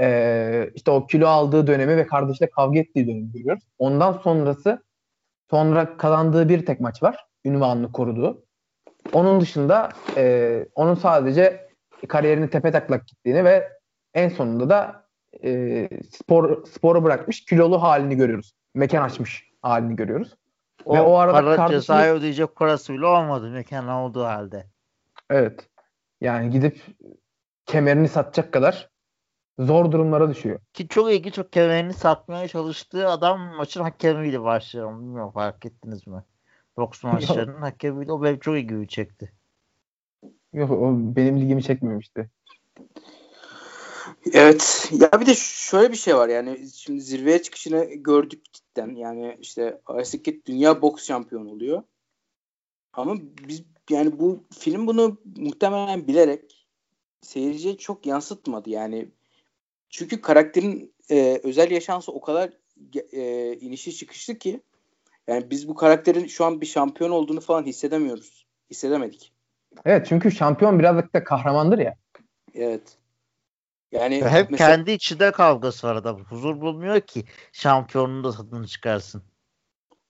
e, işte o kilo aldığı dönemi ve kardeşle kavga ettiği dönemi görüyoruz. Ondan sonrası sonra kazandığı bir tek maç var. Ünvanını koruduğu. Onun dışında e, onun sadece kariyerini tepe taklak gittiğini ve en sonunda da e, spor sporu bırakmış kilolu halini görüyoruz. Mekan açmış halini görüyoruz. O, ve o arada para kardeşini... cezayı ödeyecek parası bile olmadı mekan olduğu halde. Evet. Yani gidip kemerini satacak kadar zor durumlara düşüyor. Ki çok ilginç çok kemerini satmaya çalıştığı adam maçın hakemiyle başlıyor. Bilmiyorum fark ettiniz mi? Boks maçlarının hakemiyle o benim çok ilgimi çekti. Yok o benim ilgimi çekmemişti. Evet. Ya bir de şöyle bir şey var yani şimdi zirveye çıkışını gördük cidden. Yani işte Asikit dünya boks şampiyonu oluyor. Ama biz yani bu film bunu muhtemelen bilerek seyirciye çok yansıtmadı. Yani çünkü karakterin e, özel yaşantısı o kadar e, inişi çıkışlı ki yani biz bu karakterin şu an bir şampiyon olduğunu falan hissedemiyoruz. Hissedemedik. Evet çünkü şampiyon birazcık da kahramandır ya. Evet. Yani hep mesela... kendi içinde kavgası var adam. Huzur bulmuyor ki şampiyonun da tadını çıkarsın.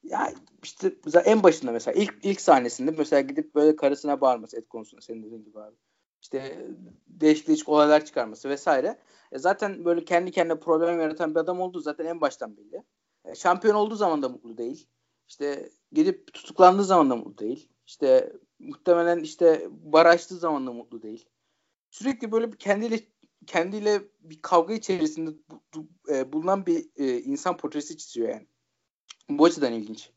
Ya işte en başında mesela ilk ilk sahnesinde mesela gidip böyle karısına bağırması et konusunda senin dediğin gibi abi. İşte değişik değişik olaylar çıkarması vesaire. E zaten böyle kendi kendine problem yaratan bir adam olduğu zaten en baştan belli. E şampiyon olduğu zaman da mutlu değil. İşte gidip tutuklandığı zaman da mutlu değil. İşte muhtemelen işte bar zaman da mutlu değil. Sürekli böyle kendiyle kendiyle bir kavga içerisinde e, bulunan bir e, insan portresi çiziyor yani. Bu açıdan ilginç.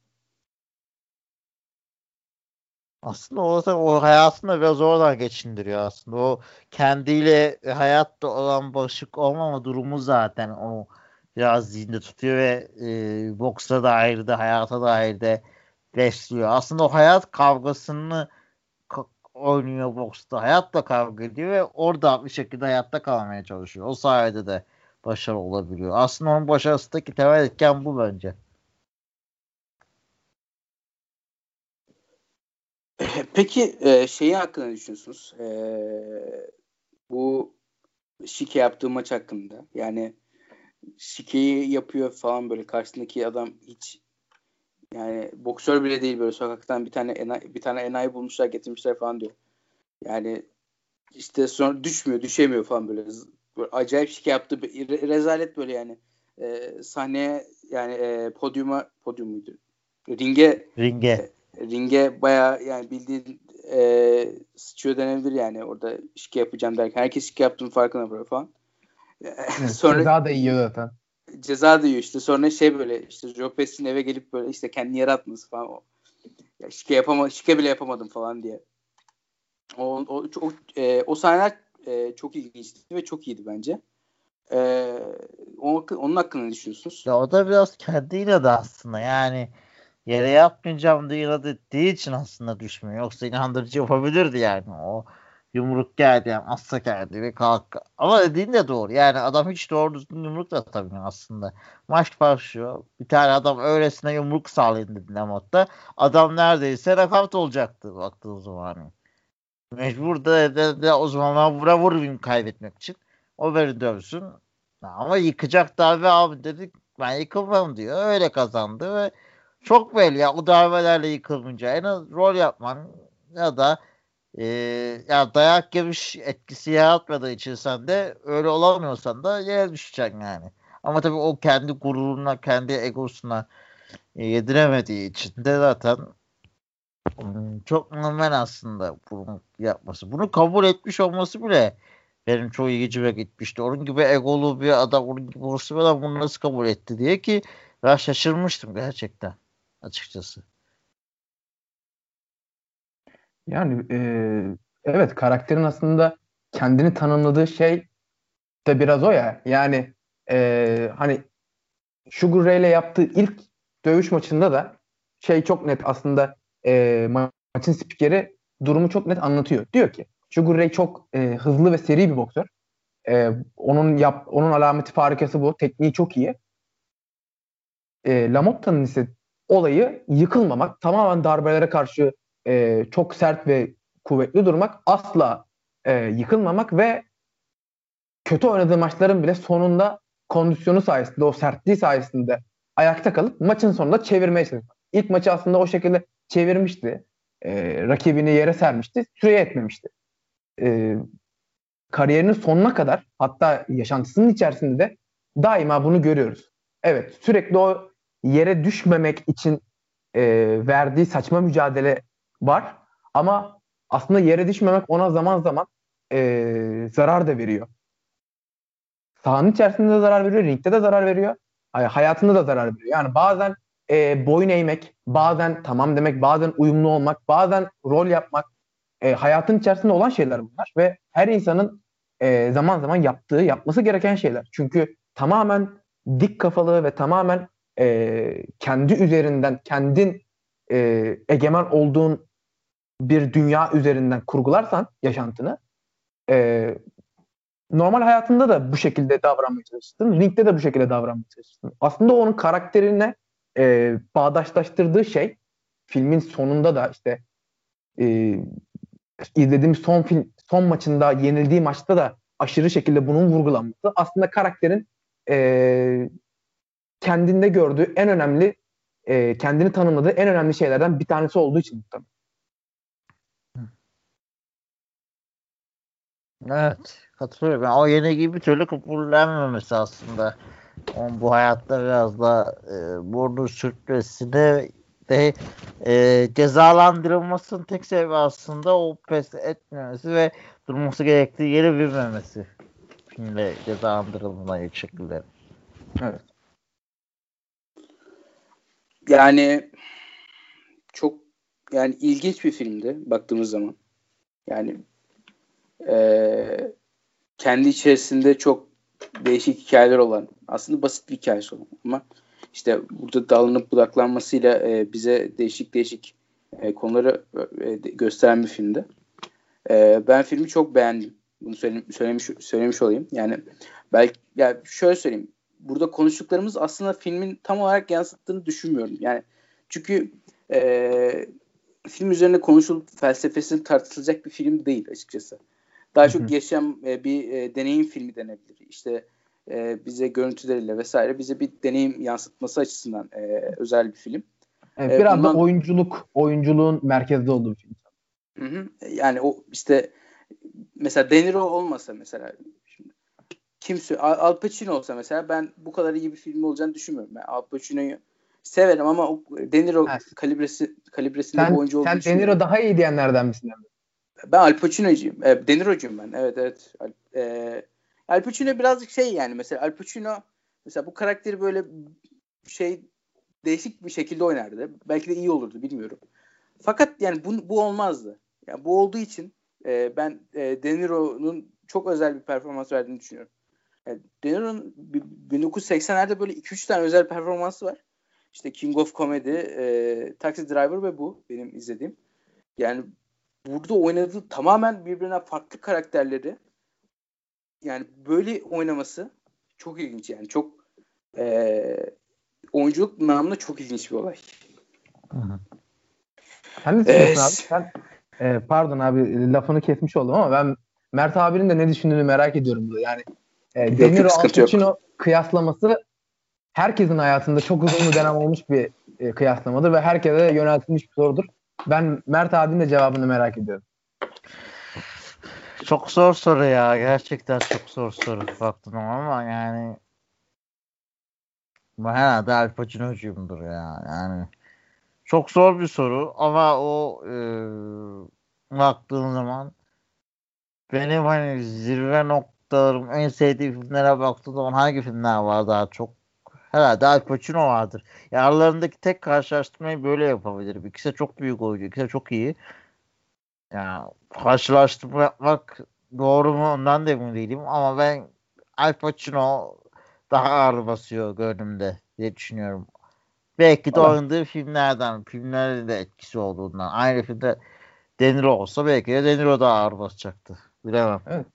Aslında o, o hayatını biraz oradan geçindiriyor aslında. O kendiyle hayatta olan barışık olmama durumu zaten o biraz zihinde tutuyor ve e, boksa dair de hayata dair de besliyor. Aslında o hayat kavgasını oynuyor boksta. Hayatla kavga ediyor ve orada bir şekilde hayatta kalmaya çalışıyor. O sayede de başarı olabiliyor. Aslında onun başarısındaki temel etken bu bence. *clears throat* Peki e, şeyi hakkında düşünüyorsunuz? E, bu şike yaptığı maç hakkında. Yani şikeyi yapıyor falan böyle karşısındaki adam hiç yani boksör bile değil böyle sokaktan bir tane enayi, bir tane enayi bulmuşlar getirmişler falan diyor. Yani işte sonra düşmüyor, düşemiyor falan böyle. böyle acayip şike yaptı. Re- rezalet böyle yani. E, sahneye yani e, podyuma podyum muydu? Ringe ringe e, ringe baya yani bildiğin e, sıçıyor denebilir yani orada şike yapacağım derken. Herkes şike yaptığının farkına böyle falan. *laughs* sonra ceza da yiyor zaten ceza da yiyor işte. Sonra şey böyle işte Joe Pesci'nin eve gelip böyle işte kendini yaratması falan o. Ya şike yapama şike bile yapamadım falan diye. O o çok e, o sahneler e, çok ilginçti ve çok iyiydi bence. E, onun, onun hakkında ne düşünüyorsunuz? Ya o da biraz kendiyle de aslında yani yere yapmayacağım diye inat ettiği için aslında düşmüyor. Yoksa inandırıcı yapabilirdi yani. O yumruk geldi yani assa geldi ve kalk. Ama dediğin de doğru. Yani adam hiç doğru düzgün yumruk da atamıyor aslında. Maç başlıyor. Bir tane adam öylesine yumruk sağlayın dedi Lamot'ta. Adam neredeyse rakavt olacaktı baktığı zaman. Mecbur da, da, da o zaman vura vurayım kaybetmek için. O beni dövsün. Ama yıkacak darbe abi dedik ben yıkılmam diyor. Öyle kazandı ve çok belli ya o darbelerle yıkılınca en az rol yapman ya da e, ya dayak yemiş etkisi yaratmadığı için sen de öyle olamıyorsan da yere düşeceksin yani. Ama tabii o kendi gururuna, kendi egosuna e, yediremediği için de zaten hmm, çok normal aslında bunu yapması. Bunu kabul etmiş olması bile benim çok ilgicime gitmişti. Onun gibi egolu bir adam, onun gibi olsa adam bunu nasıl kabul etti diye ki ben şaşırmıştım gerçekten açıkçası. Yani e, evet karakterin aslında kendini tanımladığı şey de biraz o ya. Yani e, hani Sugar Ray ile yaptığı ilk dövüş maçında da şey çok net aslında e, maçın spikeri durumu çok net anlatıyor. Diyor ki Sugar Ray çok e, hızlı ve seri bir boksör. E, onun yap onun alameti farikası bu. Tekniği çok iyi. E, Lamotta'nın ise olayı yıkılmamak, tamamen darbelere karşı e, çok sert ve kuvvetli durmak, asla e, yıkılmamak ve kötü oynadığı maçların bile sonunda kondisyonu sayesinde, o sertliği sayesinde ayakta kalıp maçın sonunda çevirmeye çalışmak. İlk maçı aslında o şekilde çevirmişti. E, rakibini yere sermişti. Süreye etmemişti. E, kariyerinin sonuna kadar hatta yaşantısının içerisinde de daima bunu görüyoruz. Evet sürekli o yere düşmemek için e, verdiği saçma mücadele var. Ama aslında yere düşmemek ona zaman zaman e, zarar da veriyor. Sahanın içerisinde de zarar veriyor, ringde de zarar veriyor. Hayatında da zarar veriyor. Yani bazen e, boyun eğmek, bazen tamam demek, bazen uyumlu olmak, bazen rol yapmak e, hayatın içerisinde olan şeyler bunlar ve her insanın e, zaman zaman yaptığı, yapması gereken şeyler. Çünkü tamamen dik kafalı ve tamamen e, kendi üzerinden, kendin e, egemen olduğun bir dünya üzerinden kurgularsan yaşantını e, normal hayatında da bu şekilde davranmaya çalışırsın. Ringde de bu şekilde davranmaya çalışırsın. Aslında onun karakterine e, bağdaşlaştırdığı şey filmin sonunda da işte e, izlediğim son film son maçında yenildiği maçta da aşırı şekilde bunun vurgulanması aslında karakterin e, kendinde gördüğü en önemli e, kendini tanımladığı en önemli şeylerden bir tanesi olduğu için tabii. Evet. Katılıyorum. Yani o yenilgiyi bir türlü kabullenmemesi aslında. Onun bu hayatta biraz da e, burnu sürtmesine de e, cezalandırılmasının tek sebebi aslında o pes etmemesi ve durması gerektiği yeri bilmemesi. Filmde cezalandırılmadan ilk şekilde. Evet. Yani çok yani ilginç bir filmdi baktığımız zaman. Yani e, kendi içerisinde çok değişik hikayeler olan aslında basit bir hikayesi olan ama işte burada dalınıp budaklanmasıyla e, bize değişik değişik e, konuları e, gösteren bir filmdi. E, ben filmi çok beğendim. Bunu söylemiş, söylemiş olayım. Yani belki yani şöyle söyleyeyim. Burada konuştuklarımız aslında filmin tam olarak yansıttığını düşünmüyorum. Yani çünkü e, film üzerine konuşulup felsefesini tartışılacak bir film değil açıkçası. Daha çok yaşam e, bir e, deneyim filmi denebilir. İşte e, bize görüntüleriyle vesaire bize bir deneyim yansıtması açısından e, özel bir film. Evet, e, biraz bundan, da oyunculuk, oyunculuğun merkezde olduğu bir film. Hı hı. Yani o işte mesela De Niro olmasa mesela kimse Al Pacino olsa mesela ben bu kadar iyi bir film olacağını düşünmüyorum. Ben Al Pacino'yu severim ama o De Niro kalibresi kalibresinde sen, bir oyuncu olduğunu Sen De Niro daha iyi diyenlerden misin? Ben Al Pacino'cuyum. E, De Niro'cuyum ben. Evet evet. E, Al Pacino birazcık şey yani mesela Al Pacino mesela bu karakteri böyle şey değişik bir şekilde oynardı. Belki de iyi olurdu bilmiyorum. Fakat yani bu, bu olmazdı. Yani bu olduğu için e, ben e, De Niro'nun çok özel bir performans verdiğini düşünüyorum. Yani De Niro'nun 1980'lerde böyle 2-3 tane özel performansı var. İşte King of Comedy, e, Taxi Driver ve bu benim izlediğim. Yani burada oynadığı tamamen birbirine farklı karakterleri yani böyle oynaması çok ilginç yani çok e, oyunculuk namına çok ilginç bir olay. Hı hı. Sen ne ee, abi? Sen, e, pardon abi lafını kesmiş oldum ama ben Mert abinin de ne düşündüğünü merak ediyorum. Yani e, De Niro Al kıyaslaması herkesin hayatında çok uzun bir dönem olmuş bir e, kıyaslamadır ve herkese yöneltilmiş bir sorudur. Ben Mert abinin de cevabını merak ediyorum. Çok zor soru ya. Gerçekten çok zor soru baktım ama yani bu herhalde Al Pacino'cuyumdur ya. Yani çok zor bir soru ama o e, baktığın zaman benim hani zirve noktalarım en sevdiğim filmlere baktığım zaman hangi filmler var daha çok? Herhalde Al Pacino vardır. Ya aralarındaki tek karşılaştırmayı böyle yapabilirim. İkisi çok büyük oyuncu. İkisi çok iyi. Ya karşılaştırma yapmak doğru mu ondan da emin değilim ama ben Al Pacino daha ağır basıyor gönlümde diye düşünüyorum. Belki de oynadığı filmlerden, filmlerin de etkisi olduğundan. Aynı filmde Deniro olsa belki de Deniro daha ağır basacaktı. Bilemem. Evet.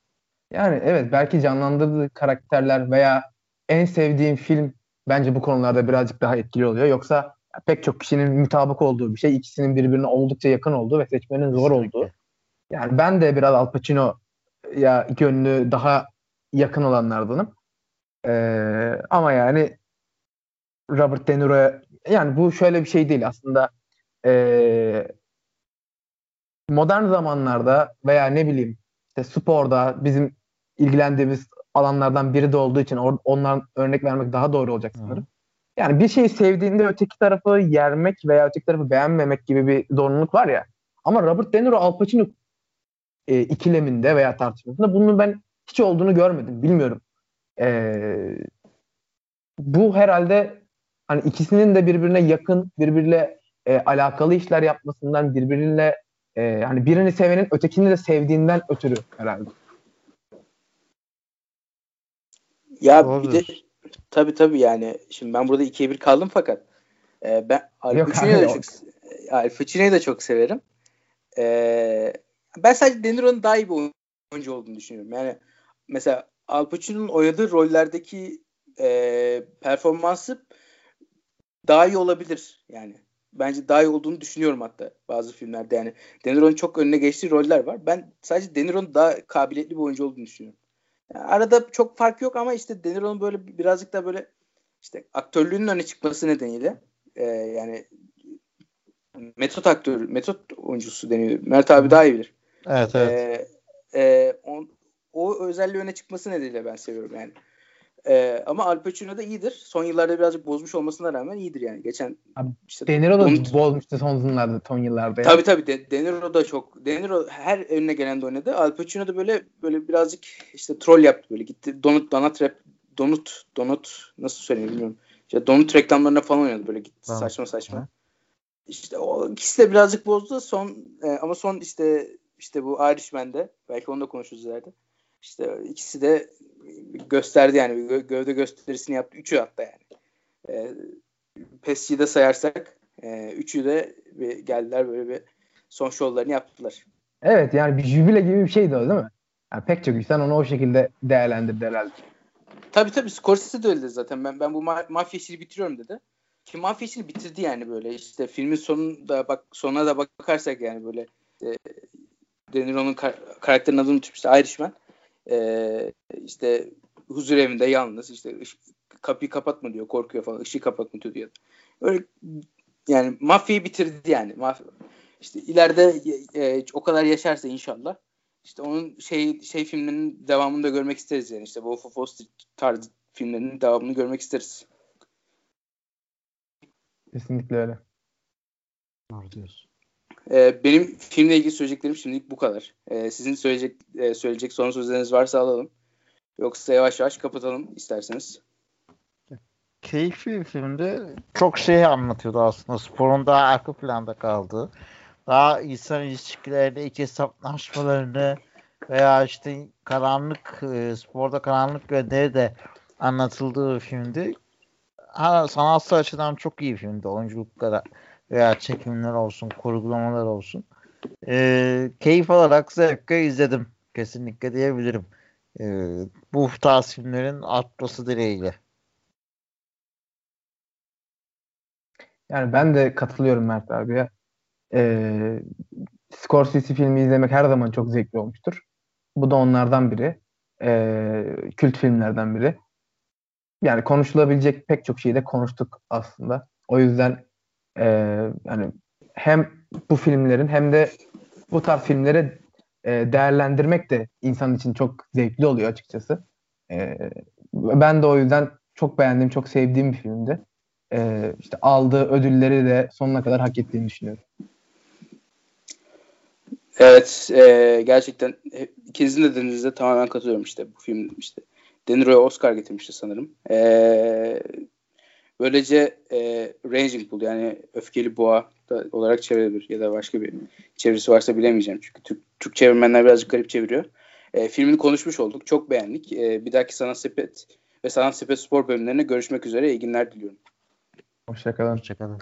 Yani evet belki canlandırdığı karakterler veya en sevdiğim film bence bu konularda birazcık daha etkili oluyor. Yoksa pek çok kişinin mutabık olduğu bir şey. ikisinin birbirine oldukça yakın olduğu ve seçmenin zor olduğu. Yani ben de biraz Al Pacino ya yönlü daha yakın olanlardanım. Ee, ama yani Robert De Niro'ya yani bu şöyle bir şey değil aslında ee, modern zamanlarda veya ne bileyim işte sporda bizim ilgilendiğimiz alanlardan biri de olduğu için or- ondan örnek vermek daha doğru olacak sanırım. Yani bir şeyi sevdiğinde öteki tarafı yermek veya öteki tarafı beğenmemek gibi bir zorunluluk var ya. Ama Robert De Niro Al Pacino e, ikileminde veya tartışmasında bunun ben hiç olduğunu görmedim. Bilmiyorum. E, bu herhalde hani ikisinin de birbirine yakın, birbiriyle e, alakalı işler yapmasından, birbiriyle e, hani birini sevenin ötekini de sevdiğinden ötürü herhalde. Ya Doğrudur. bir de tabii tabii yani şimdi ben burada ikiye bir kaldım fakat e, ben Al Pacino'yu da çok Al Pacino'yu da çok severim. E, ben sadece De Niro'nun daha iyi bir oyuncu olduğunu düşünüyorum. Yani mesela Al Pacino'nun oynadığı rollerdeki e, performansı daha iyi olabilir yani. Bence daha iyi olduğunu düşünüyorum hatta bazı filmlerde yani. De Niro'nun çok önüne geçtiği roller var. Ben sadece De Niro'nun daha kabiliyetli bir oyuncu olduğunu düşünüyorum. Arada çok fark yok ama işte De Niro'nun böyle birazcık da böyle işte aktörlüğünün öne çıkması nedeniyle e, yani metot aktörü, metot oyuncusu deniyor. Mert abi daha iyi bilir. Evet evet. E, e, on, o özelliği öne çıkması nedeniyle ben seviyorum yani. E, ama Al Pacino da iyidir. Son yıllarda birazcık bozmuş olmasına rağmen iyidir yani. Geçen Abi, işte De Niro da onu, bozmuştu son yıllarda, son yıllarda. Tabii tabii De, De Niro da çok. De Niro her önüne gelen de oynadı. Al Pacino da böyle böyle birazcık işte troll yaptı böyle gitti. Donut Donut rap Donut Donut nasıl söyleyeyim bilmiyorum. İşte Donut reklamlarına falan oynadı böyle gitti tamam. saçma saçma. Ha. İşte o ikisi de birazcık bozdu. Son e, ama son işte işte bu Irishman'de belki onu da konuşuruz ileride. İşte ikisi de gösterdi yani gö- gövde gösterisini yaptı. Üçü hatta yani. E, Pesi'yi de sayarsak e, üçü de bir, geldiler böyle bir son şovlarını yaptılar. Evet yani bir jübile gibi bir şeydi o değil mi? Yani pek çok insan onu o şekilde değerlendirdi herhalde. Tabii tabii Scorsese de öyle zaten. Ben ben bu ma- mafya işini bitiriyorum dedi. Ki mafya işini bitirdi yani böyle. İşte filmin sonunda bak sonuna da bakarsak yani böyle e, De Niro'nun kar- karakterin adını unutmuş işte Irishman. E, işte huzur evinde yalnız işte kapıyı kapatma diyor korkuyor falan ışığı kapatma diyor. Öyle yani mafyayı bitirdi yani. Mafya, işte ileride e, o kadar yaşarsa inşallah işte onun şey şey filmlerinin devamını da görmek isteriz yani işte Wolf of Wall Street tarzı filmlerinin devamını görmek isteriz. Kesinlikle öyle. Doğru diyorsun. Ee, benim filmle ilgili söyleyeceklerim şimdilik bu kadar. Ee, sizin söyleyecek e, söyleyecek son sözleriniz varsa alalım. Yoksa yavaş yavaş kapatalım isterseniz. Keyifli bir filmde çok şey anlatıyordu aslında. Sporun daha arka planda kaldığı. Daha insan ilişkilerinde iki hesaplaşmalarını veya işte karanlık e, sporda karanlık yönleri de anlatıldığı bir filmdi. Ha, sanatsal açıdan çok iyi bir filmdi. Oyunculuklara veya çekimler olsun, kurgulamalar olsun. E, keyif alarak zevkle izledim. Kesinlikle diyebilirim. E, bu tarz filmlerin artması dileğiyle. Yani ben de katılıyorum Mert abiye. Ee, Scorsese filmi izlemek her zaman çok zevkli olmuştur. Bu da onlardan biri. e, kült filmlerden biri. Yani konuşulabilecek pek çok şeyi de konuştuk aslında. O yüzden e, yani hem bu filmlerin hem de bu tarz filmleri e, değerlendirmek de insan için çok zevkli oluyor açıkçası. E, ben de o yüzden çok beğendiğim, çok sevdiğim bir filmdi. E, işte aldığı ödülleri de sonuna kadar hak ettiğini düşünüyorum. Evet, e, gerçekten ikinizin de dediğinizde tamamen katılıyorum işte bu film işte. De Niro'ya Oscar getirmişti sanırım. E, böylece e, Raging Bull yani öfkeli boğa da olarak çevrilebilir ya da başka bir çevirisi varsa bilemeyeceğim çünkü Türk, Türk çevirmenler birazcık garip çeviriyor. E, filmini konuşmuş olduk. Çok beğendik. E, bir dahaki Sanat Sepet ve Sanat Sepet Spor bölümlerine görüşmek üzere. İyi günler diliyorum. Hoşçakalın. Hoşçakalın.